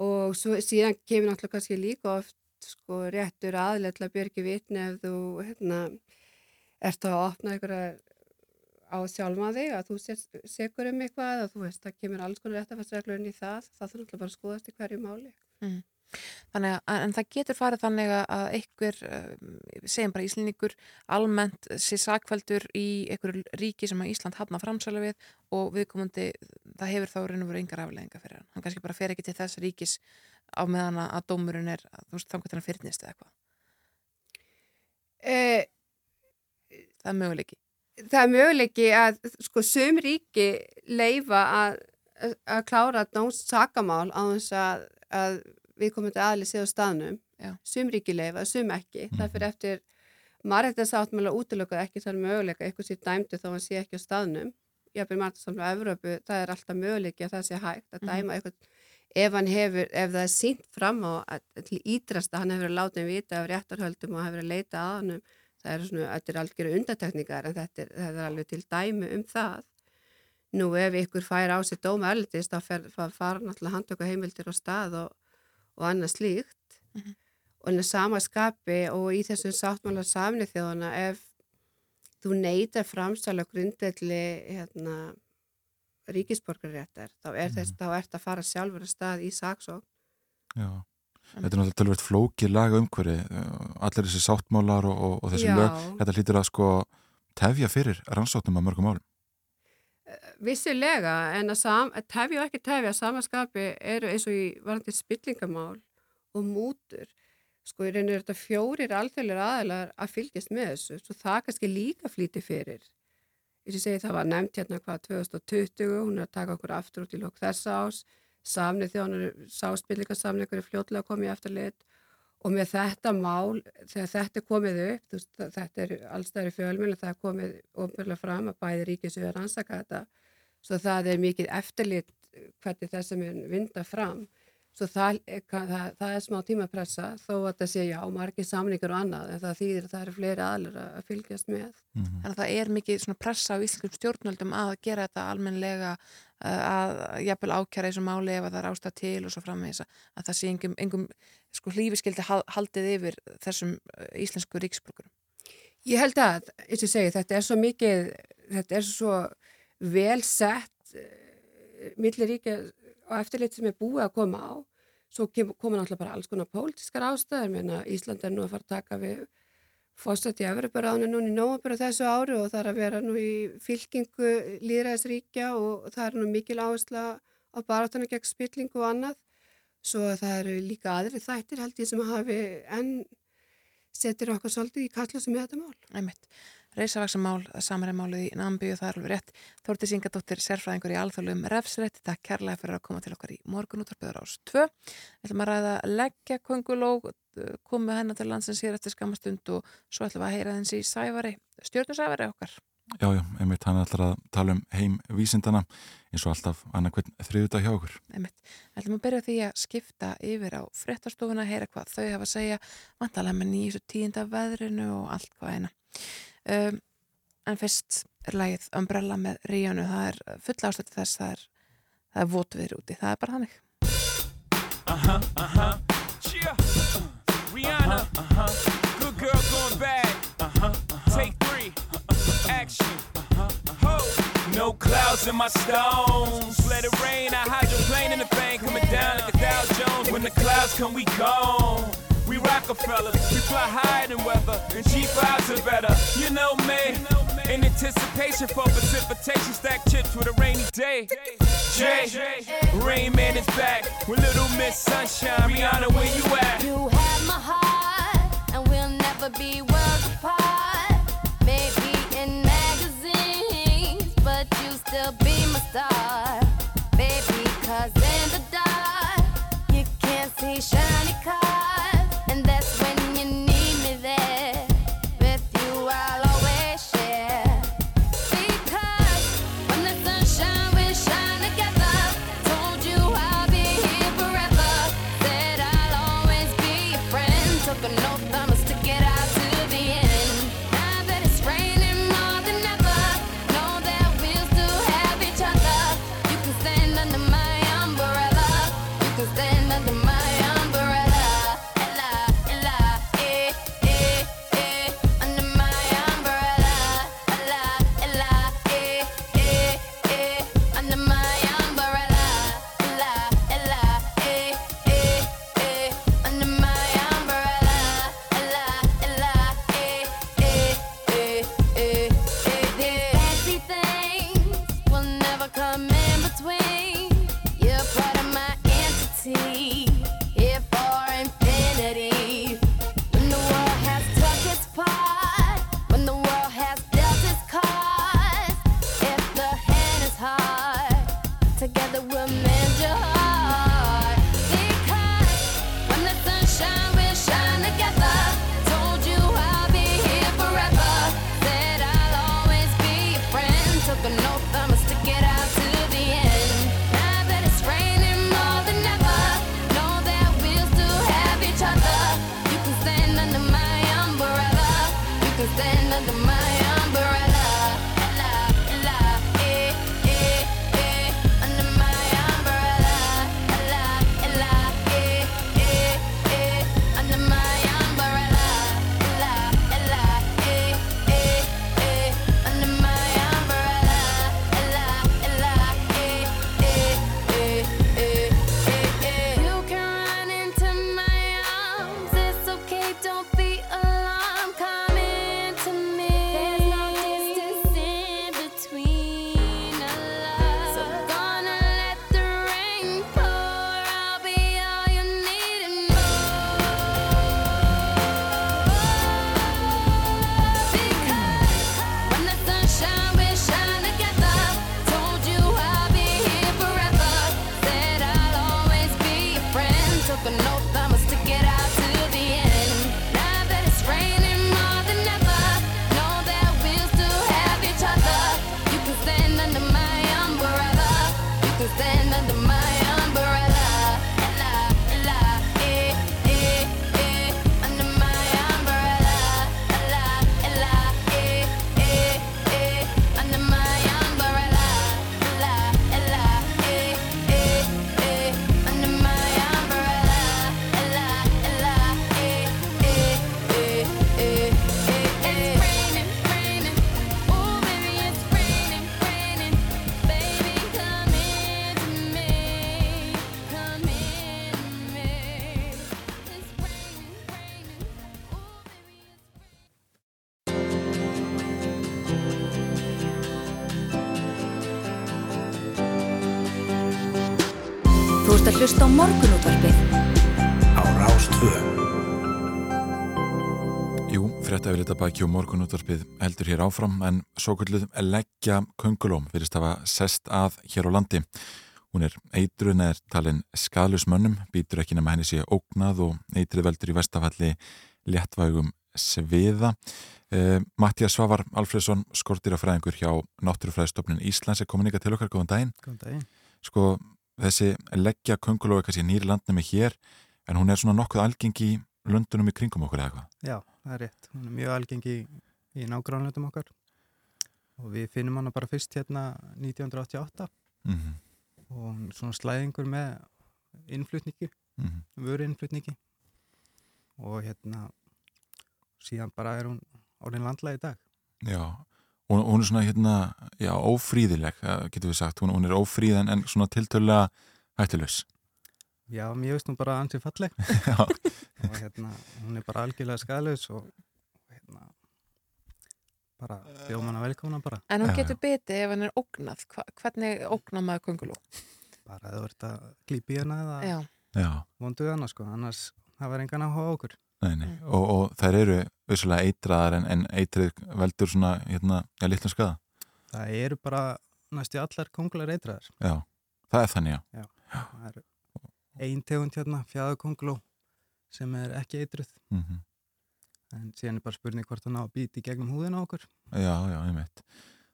Og svo, síðan kemur náttúrulega kannski líka oft sko, réttur aðlega að björgi vitni ef þú hérna, ert að opna einhverja á sjálfa þig að þú sekur um eitthvað og þú veist það kemur alls konar réttafarsreglur inn í það. Það þarf náttúrulega bara að skoðast í hverju máli. Mm. Þannig að, en það getur farið þannig að- að einhver, um, segjum bara Íslendingur, almennt sé sakveldur í einhverju ríki sem að Ísland hafna framsæla við og viðkomandi, það hefur þá raun og veru engar afleðinga fyrir hann. Hann kannski bara fer ekki til þess ríkis á meðan að- dómurinn er, þú veist, þannig að hann fyrnist eða eitthvað. Eh, Það er möguleiki. það er möguleiki að sko sum ríki leifa að, að klára dómsakamál á þess að, að við komum til aðli séð á staðnum Já. sum ríki leifa, sum ekki það fyrir eftir marrættasáttmála útilökuð ekki þar möguleika eitthvað sér dæmdu þó hann sé ekki á staðnum jafnveg marrættasáttmála á Evrópu, það er alltaf möguleiki að það sé hægt að Mhm. dæma eitthvað ef hefur, ef það er sínt fram á að, til ídrasta, hann hefur látið vita af réttarhöldum og hefur að leita að hann það er svona, þetta er algjör undatekningar en þetta er, þetta er alveg til dæmi um það nú ef ykkur fær á sér dóma erlendist þá fara náttúrulega handtöku heimildir á stað og, og annað slíkt Mhm. og en að sama skapi og í þessum sáttmála samni þjóðana ef þú neytar framsala grundvelli hérna ríkisborgarréttar þá er þess, þá ert að fara sjálfur að stað í saksók Já. Þetta er náttúrulega tölvöld flókið laga umhverfi, allir þessi sáttmálar og, og, og þessi lög, þetta hlýtur að sko tefja fyrir rannsóknum að mörgum álum. Vissilega, en að, sam, að tefja og ekki tefja samaskapi eru eins og í varandi spillingamál og mútur. Sko í rauninu er þetta fjórir alþjóðlega aðeinar að fylgjast með þessu, svo það kannski líka flýti fyrir. Ég segi það var nefnt hérna hvað 2020, hún er að taka okkur aftur út í lók þessa ás, samnið þjónur, sáspillingarsamningur er fljótlega komið í eftirlit og með þetta mál, þegar þetta er komið upp, veist, þetta er allstæðri fjölmjölu, það er komið ofnbörlega fram að bæði ríkis við að rannsaka þetta, svo það er mikið eftirlit hvernig þess að mun vinda fram, svo það, er- það, það er smá tímapressa þó að það sé já, margir samningar og annað, en það þýðir að það eru fleiri aðlur að fylgjast með. Þannig að það er mikið svona pressa á íslenskum stjórnvöldum að gera þetta almenlega uh, að jafnvel ákjara þessu máli ef að það er ástæð til og svo framvegis að að það sé engum, engum sko hlífiskildi haldið yfir þessum uh, íslensku ríksborgurum. Ég held að, eins og ég segi, þetta er svo mikið, þetta er svo vel sett uh, milli ríkja og eftirlit sem er búið að koma á. Svo koma náttúrulega bara alls konar pólitískar ástæður, menna Ísland er nú að fara að taka við fórsett í Evroparáðinu núna í nóvambur á þessu ári og það er að vera nú í fylkingu líðræðisríkja og það er nú mikil áhersla á baráttana gegn spillingu og annað. Svo það eru líka aðri þættir held ég sem hafi enn setir okkur svolítið í kalla sem þetta mál. Æmitt. Reysavaksamál, samaræmálið í Nambi og það er alveg rétt. Þórti Singadóttir, sérfræðingur í alþjóðlum refsrætt. Takk kærlega fyrir að koma til okkar í morgun útvarpiður ás 2. Við ætlum að ræða leggja konguló, komið hennar til landsins hér eftir skamastund og svo ætlum við að heyra þess í sævari, stjórnusævari okkar. Já, já, einmitt hann er alltaf að tala um heim vísindana eins og alltaf annarkvinn þriðudag hjá okkur. Einmitt. Ætlum að byrja því að skipta yfir á fréttastofuna, heyra hvað þau hafa að segja, vantalega með nýjus og tíunda veðrinu og allt hvað eina. Um, en fyrst er lagið Umbrella með Ríónu, það er full ástöndi þess, það er, það er votviður úti, það er bara þannig. Uh-huh, uh-huh. Yeah. Uh, Rihanna. Uh-huh. Good girl going bad. Uh-huh. Take three. Action. Ho. No clouds in my stones. Let it rain. I hydroplane in the thing coming down like a Dow Jones. When the clouds come, we gone. Rockefellers, we fly higher than weather, and cheap vibes are better. You know me, in anticipation for precipitation, stack chips with a rainy day. Jay, Rain Man is back with Little Miss Sunshine. Rihanna, where you at? You have my heart, and we'll never be worlds apart. Maybe in magazines, but you still be my star. Baby, cause in the dark, you can't see shiny cars. Morgunútvarpið á Rástvö. Jú, frétta við þetta baki og morgunútvarpið heldur hér áfram en svo kvölduð leggja köngulóm virðist hafa sest að hér á landi. Hún er eitrun eða talin skadlusmönnum, býtur ekki nema henni sé ógnað og eitrið veldur í vestafalli léttvægum sviða. Eh, Mattias Svavar Alfredsson, skortýrafræðingur hjá Náttúrufræðistofnun Íslands er komin ykkar til okkar, góðan daginn. Góðan daginn. Sko, þessi leggja könguló er kannski nýri landnemi hér en hún er svona nokkuð algeng í löndunum í kringum okkur eða eitthvað. Já, það er rétt. Hún er mjög algengi í, í nágránlöndum okkar og við finnum hana bara fyrst hérna 1988 Mhm. og hún er svona slæðingur með innflutningi, Mhm. vöru innflutningi og hérna síðan bara er hún orðin landlega í dag. Já, hún, hún er svona hérna, já, ófríðileg, eh, getur við sagt, hún, hún er ófríð en, en svona tiltölulega hættulegs. Já, mér veist hún bara ansið falleg [laughs] og hérna hún er bara algjörlega skadlaus og hérna bara bjóð manna velkomna bara. En hún getur bitið ef hann er ógnað. Hva, hvernig ógnað maður köngulú? Bara að þú ert að í hana eða vonduð hana sko, annars það var engan áhuga á okkur. Nei, nei, og, og þær eru vissulega eitraðar en, en eitrið veldur svona, hérna, já, litlum skada. Það eru bara næstu allar kongular eitraðar. Já, það er þannig, já. Já, það er ein tegund hérna, fjæðakonguló sem er ekki eitruð. Mhm. En síðan er bara spurning hvort það ná að býti gegnum húðina okkur. Já, já, ég veit.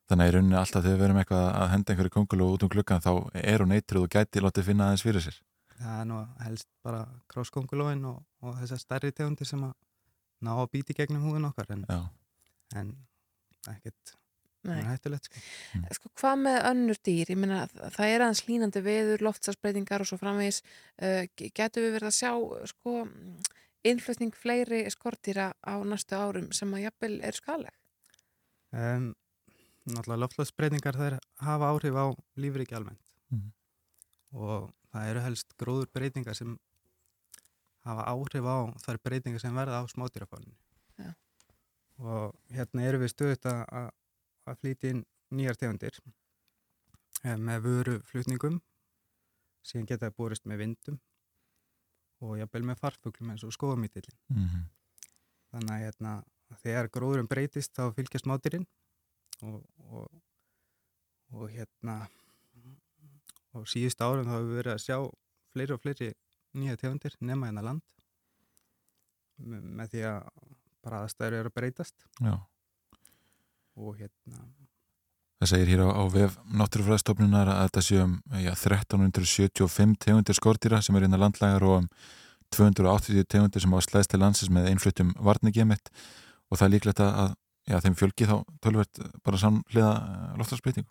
Þannig að í rauninni alltaf þegar við verum eitthvað að henda einhverju konguló út um klukkan þá er hún eitrið og gæti látið finna aðeins fyrir sér. Það er nú helst bara krosskongulóin og, og þessar stærri tegundir sem að ná að býti gegnum húðina okkar. En, en ekkert Nei. hættulegt sko. Sko, hvað með önnur dýr? Ég meina, það er aðeins línandi veður, loftsarsbreytingar og svo framvegis. Uh, getur við verið að sjá sko, innflutning fleiri skortýra á næstu árum sem að jafnvel er skaleg? Um, náttúrulega loftlagsbreytingar þær hafa áhrif á lífriki almennt. Og það eru helst gróður breytingar sem hafa áhrif á þær breytingar sem verða á smátýrafáninu Já. og hérna eru við stöðut að, að- að flýti inn nýjar tegundir eh, með vöru flutningum síðan geta það borist með vindum og jafnvel með farfuglum eins og skóamítillin Mhm. þannig að hérna, þegar gróðurum breytist þá fylgja smátýrin og, og, og hérna og síðust árum þá hefur við verið að sjá fleiri og fleiri nýja tegundir nema hérna land með, því að bara aðstæður eru að breytast Já. og hérna Það segir hér á, á vef náttúrufræðstofnunar að þetta séu um já, 1375 tegundir skordýra sem er innan landlægar og um 280 tegundir sem á slæðst til landsins með einfluttum varningemitt og það er líklegt að já, þeim fjölgi þá tölvert bara samlega loftarsbreytingu.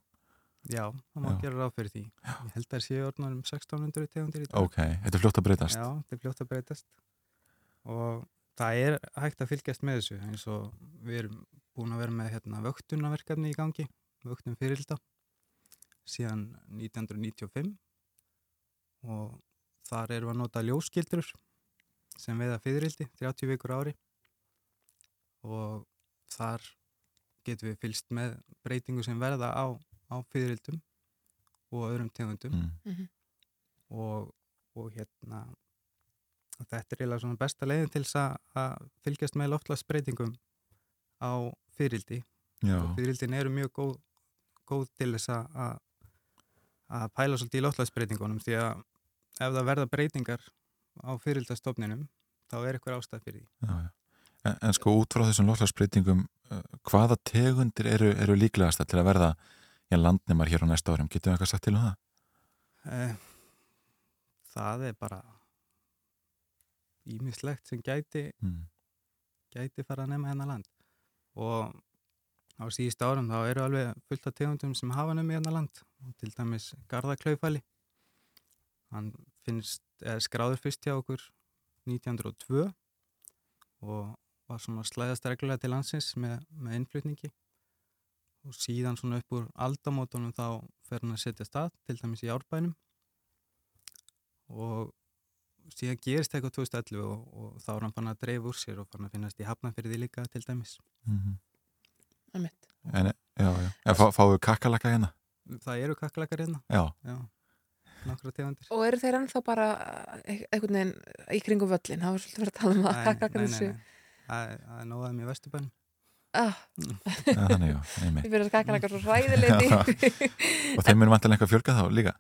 Já, það má Já. gera ráð fyrir því. Ég held að það séu orðnar um 1600 tegundir í dag. Ok, þetta er fljótt að breytast. Já, þetta er fljótt að breytast. Og það er hægt að fylgjast með þessu eins og við erum búin að vera með hérna, vöktunarverkefni í gangi vöktun fyririlda síðan 1995 og þar erum við að nota ljóskildur sem veiða fyririldi 30 vikur ári. Og þar getum við fylgst með breytingu sem verða á, á fyririldum og öðrum tegundum Mm. Mhm. og, og hérna þetta er eiginlega svona besta leiðin til þess að- að fylgjast með loftlagsbreytingum á fyririldi Já. og fyririldin eru mjög góð, góð til þess að- að að pæla svolítið í loftlagsbreytingunum því að ef það verða breytingar á fyririldastofninum þá er eitthvað ástæð fyrir því Já, já. En, en sko út frá þessum lofslagsbreytingum uh, hvaða tegundir eru, eru líklegasta til að verða já, landnemar hér á næsta árum? Getum við eitthvað sagt til um það? Eh, það er bara ímislegt sem gæti Mm. gæti fara að nema hennar land og á síðust árum þá eru alveg fullt af tegundum sem hafa nefnir hennar land til dæmis Garðaklaufali hann finnst skráður fyrst hjá okkur 1902 og var svona slæðast reglulega til landsins með, með innflutningi og síðan svona upp úr aldamótunum þá fer hann að setja stað til dæmis í árbænum og síðan gerist eitthvað 2011 og, og þá er hann fann að dreifa úr sér og fann að finnast í hafnafyrði líka til dæmis Mm Einmitt. En, já, já. En fá, fáum við kakkalaka hérna? Það eru kakkalakar hérna Já. Já. nokkra tegundir. Og eru þeir ennþá bara e- einhvern veginn í kringum völlin? Það var svolítið verið að tala um að Nei, kakkalakar nei, nei, nei. Það er- það er nóðaðum í Vesturbænum. Ah. Já, þannig, já, einmitt. Fyrir að kakkalakar svo hræðilegni. og þeim er vantilega eitthvað fjölga þá líka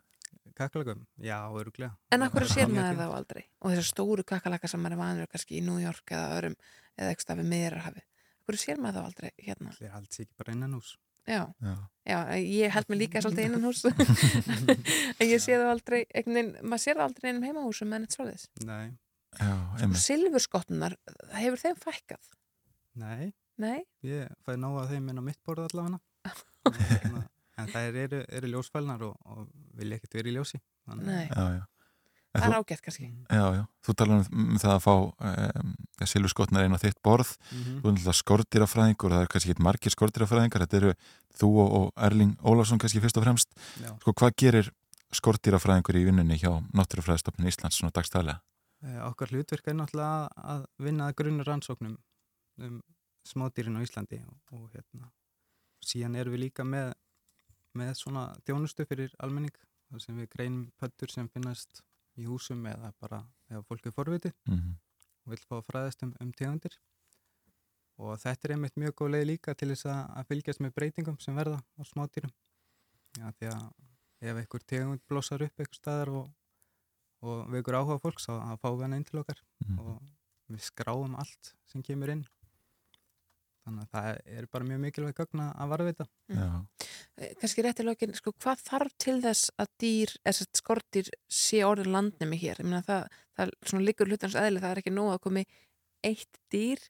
Kakkalögum? Já, öruglega. En af hverju sér maður þá aldrei? Og þessar stóru kakkalakar sem maður er vanur kannski í New York eða öðrum eða eitthvað stafi meðrarhafi. Af hverju sér maður þá aldrei hérna? Það er alls ekki bara innan hús. Já. Já. Já, ég held mig líka svolítið innan hús [laughs] en ég sé það aldrei veginn, maður sér það aldrei innum heimahúsum en eitt svoleiðis. Nei. Já, einmitt. Silfurskottunar, hefur þeim fækkað? Nei. Nei? Ég fæði nóga af þeim inn á mitt borð allavega. [laughs] Hérna, en það eru, eru ljósfælnar og, og vilja ekkert verið í ljósi. Þannig- Nei. Já, já. En Það er ágætt kannski. Já, já, þú talar um, um það að fá um, silfurskotnar inn á þitt borð Mhm. þú er náttúrulega skortirafræðingur það er kannski ekki margir skortirafræðingar þetta eru þú og, og Erling Ólafsson kannski fyrst og fremst Já. sko, hvað gerir skortirafræðingur í vinnunni hjá Náttúrufræðistofnun Íslands svona dagstælega? Eh, Okkar hlutverk er náttúrulega að vinna að grunnur rannsóknum um smádýrin á Íslandi og, og hérna, síðan erum við líka með, með svona þjónustu fyrir almenning þar sem við greinum pöttur sem finnast í húsum eða bara ef fólk er forvitið Mhm. og vil fá að fræðast um, um tegundir og þetta er einmitt mjög góð leið líka til þess að, að fylgjast með breytingum sem verða á smádýrum Já, því að ef einhver tegund blossar upp einhver staðar og, og vekur áhuga fólks að fá við hana inn til okkar Mhm. og við skráum allt sem kemur inn þannig að það er bara mjög mikilvæg gögn að varðvita Já. Eh, Kannski rétt í lokin, sko, hvað þarf til þess að dýr, eða skortir sé orðin landnemi hér? Ég meina það, það er svona liggur hlutans eðli, það er ekki nóg að komi eitt dýr.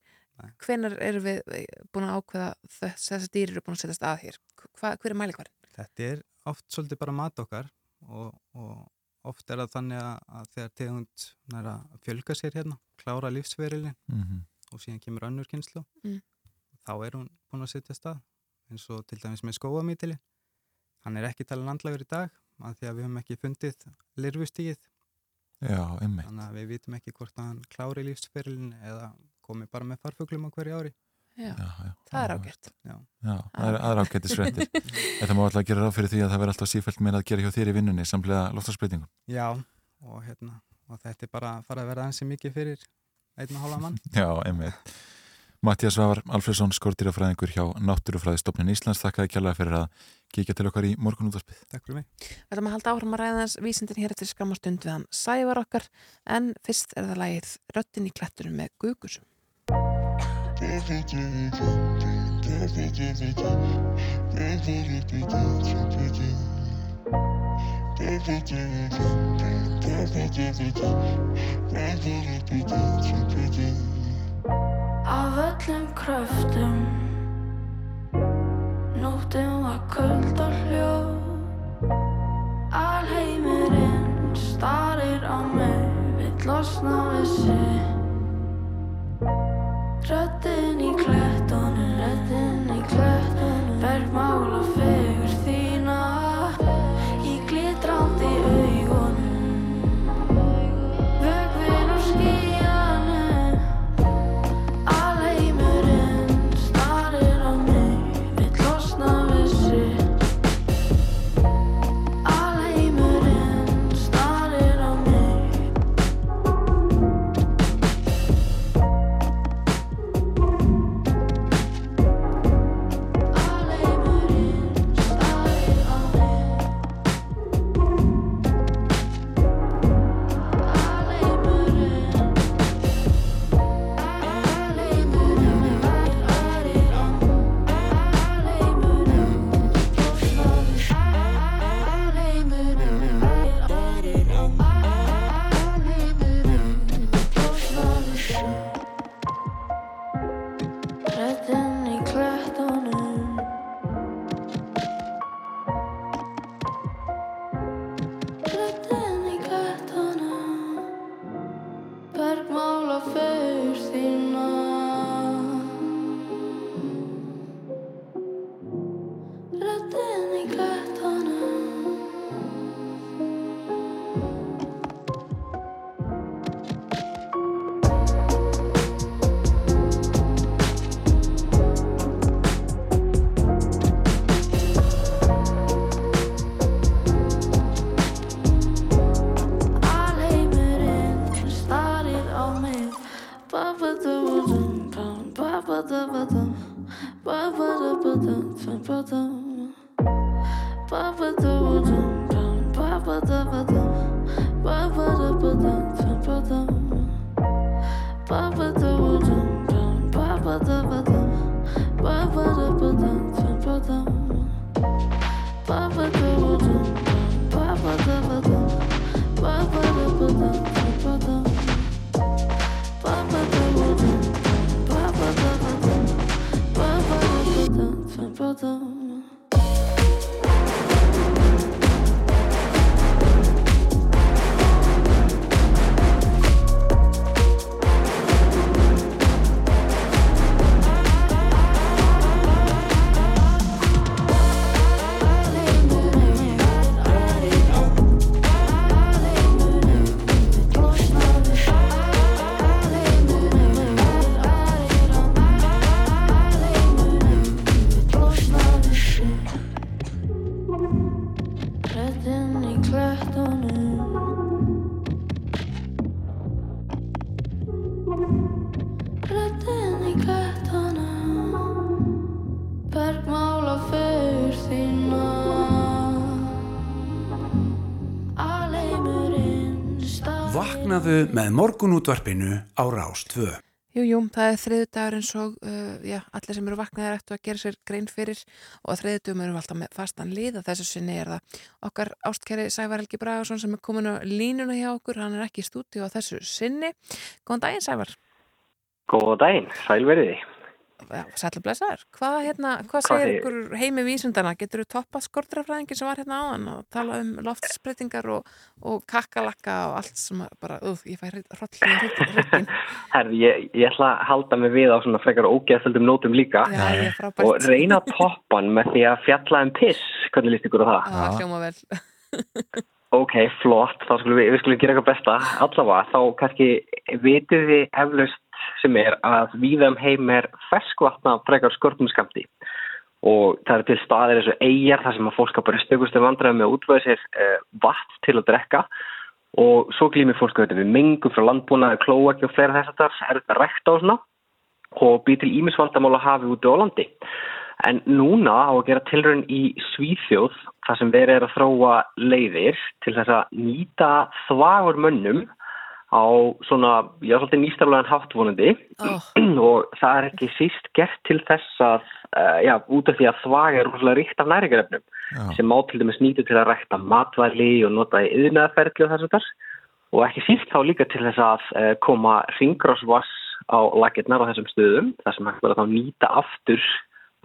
Hvenar erum við eh, búin að ákveða þess, þess að dýr eru búin að setjast að hér? Hva, hver er mælikvarinn? Þetta er oft svolítið bara mat okkar og, og oft er það þannig að, að þegar tegund nær að fjölga sér hérna, klára lífsverilin Mhm. og síðan kemur önnur kynslu Mm. Þá er hún búin að setja stað eins og til dæmis með skóamítilin hann er ekki talin landlagur í dag af því að við höfum ekki fundið lirfustíð Já, þannig að við vitum ekki hvort að hann klári lífsferilin eða komi bara með farfuglum á hverju ári. Já, já, það er ágætt. Já, Já, það er, er ágættis fréttir. [laughs] Þetta má alltaf gera ráð fyrir því að það verður alltaf sífælt meira að gera hjá þér í vinnunni samlega loftarsbreytingum Já og, hérna, og þetta er bara að fara að verða ansi mikið fyrir einn og hálfa mann. [laughs] Já, einmitt Mattias Svavar Alfredsson, skortirafræðingur hjá Náttúrufræðistofnun Íslands þakkaði kjærlega fyrir að kíkja til okkar í morgunútvarpið Takk fyrir mig Við ætlum að halda áfram að ræða þess vísindin hér eftir skamastund við hann sævar okkar en fyrst er það lagið Röttin í klettunum með Gugusum. Af öllum kröftum. Nóttin var köld og hljó Alheimurinn starir á mig Vill losna við sig. Röddinn í klettunum Röddinn í klettunum. Bergmála fegur Vaknaðu með morgunútvarpinu á Rástvö. Jú, jú, það er þriðu dagur eins og uh, já, allir sem eru vaknaðir eftir að gera sér grein fyrir og þriðu dagum eru við alltaf með fastan lið að þessu sinni er það okkar ástkæri Sævar Helgi Bragarsson sem er komin á línuna hjá okkur, hann er ekki í stúdíu á þessu sinni. Góðan daginn Sævar. Góða daginn, sælveriði. Já, Sætla blessaður. Hvað, hérna, hvað segir segir- ykkur heimi vísundana? Getur þú toppað skortrafræðingin sem var hérna áðan og tala um loftsbreytingar og, og kakkalakka og allt sem bara, uff, ég fæ hryggin. [laughs] Herði, ég, ég ætla að halda mig við á svona frekar ógeðföldum nótum líka Já, og reyna að toppa hann með því að fjalla um piss. Hvernig líst ykkur á það? Það hljóma vel. [laughs] Ok, flott, þá skulum við, við skulum gera eitthvað besta. Allavega, þá kannski vitið þið eflaust sem er að víða um heim er ferskvatna frekar skortum skamti og það eru til staðir eins og eigjar þar sem að fólk að bara stökustu vandræði með að útvæða sér uh, vatn til að drekka. Og svo glýmir fólk auðvitað við mengum frá landbúnaði, klóaki og fleira þess að það er þetta rækt á svona. Og býr til ímisvandamál að hafi úti á landi. En núna á að gera tilraun í Svíþjóð þar sem verið er að þróa leiðir til þess að nýta þvagur mönnum á svona, já, svolítið nýstaflegan háttvonandi [clears throat] og það er ekki síst gert til þess að, uh, já, út af því að þvag er rosalega ríkt af næringarefnum sem má til dæmis nýtu til að rækta matvæli og nota í yðnaðarferðli og þess að þess og ekki síst þá líka til þess að uh, koma ringgrásvass á lakirnar á þessum stöðum þar sem hægt verður þá nýta aftur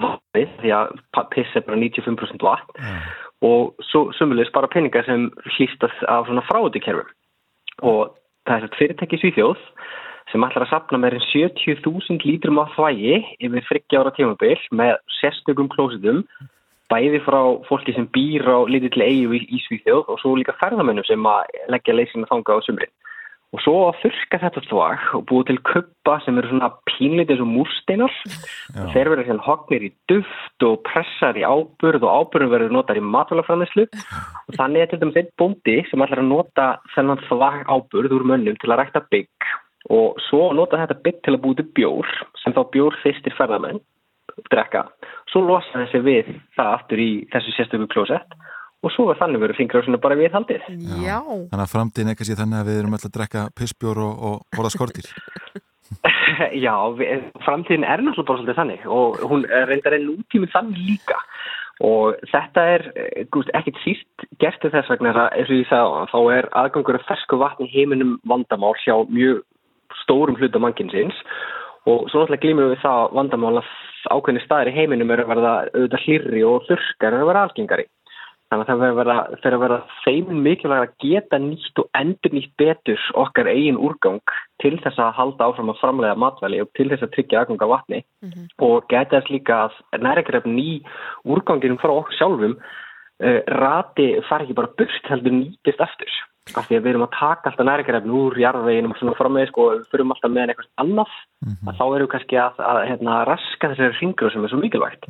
vatnið því að piss er bara 95% vatn. Og svo sumulegis bara peningar sem hlýstast af svona fráutukerfum og það er fyrirtæki Svíþjóð sem ætlar að sapna meirinn 70.000 lítrum af þvægi yfir 30 ára tímabil með sérstökum klósitum bæði frá fólki sem býr á lítill eigu í, Svíþjóð og svo líka ferðamennum sem að leggja leysina þanga á sumrin. Og svo að þurka þetta þvag og búið til kuppa sem eru svona pínlítið eins og múrsteinar. Þeir verður hérna hognir í duft og pressar í áburð og áburðum verður notar í matvælafræðislu. Og þannig er til dæmis einn bóndi sem ætlar að nota þennan þvag áburð úr mönnum til að rækta bygg og svo nota þetta bygg til að búið til bjór sem þá bjór fyrstir ferðamenn drekka. Svo losa þessi við það aftur í þessu sérstöku klósett og svo er þannig verið fingrásinu bara við haldið. Já. Þannig að framtíðin eitthvað sé þannig að við erum alltaf að drekka pissbjór og, og borða skortir. [laughs] Já, við, framtíðin er náttúrulega bara svolítið þannig og hún er reyndar en nútímið þannig líka og þetta er eh, gúst, ekkit síst gert til þess vegna eins og ég sagði þá er aðgangur að fersku vatni heiminum vandamál hjá mjög stórum hluta mannkinsins og svo náttúrulega glýmur við það vandamál að ákveðni staðir í heiminum er að verða auðvitað hlýrri og þurrkar er að vera algengari. Þannig að það verður að vera, að þeim mikilvæg að geta nýtt og endur nýtt betur okkar eigin úrgang til þess að halda áfram að framlega matvæli og til þess að tryggja aðgang af vatni. Og geta þess líka að næringarefn í úrganginum frá okkur sjálfum uh, rati fari ekki bara burt heldur nýtist eftir. Af því að við erum að taka alltaf næringarefn úr jarðveginum og svona framvegis sko, og fyrum alltaf með eitthvað annað að þá erum við kannski að, að, hérna, raska þessari hringur sem er svo mikilvægt.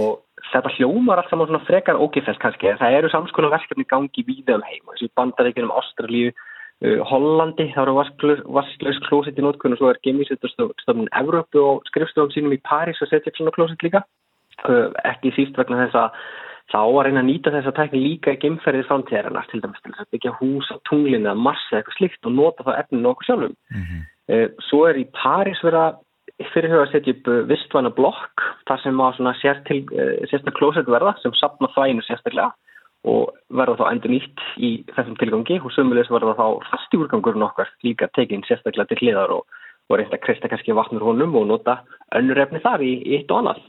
Og þetta hljómar allt saman svona frekar ógifest kannski, það eru samskonar verkefni gangi víða um heim, þessi bandaríkjunum Ástralíu, uh, Hollandi, þá eru vasklaus klósett í nótkunn og svo er geimvísutastofnun Evrópu og skrifstofum sínum í París að setja upp svona klósett líka. Uh, ekki síst vegna þess að þá að reyna að nýta þessa tækni líka í geimferðið framtíðarinnar til dæmis til þess að byggja hús á tunglinu eða Mars eða eitthvað slikt og nota það efninu okkur sjálfum. Uh, svo er í París vera fyrirhuga að setja upp uh, vistvæna blokk þar sem á svona sér til, uh, sérstaklega klósett verða sem sapna þvæginu sérstaklega og verða þá endur nýtt í þessum tilgangi og sömulegis verða þá fasti úrgangurinn okkar líka tekinn sérstaklega til hliðar og, og reynda að kreista kannski vatnur honum og nota önnur efni þar í, í eitt og annað.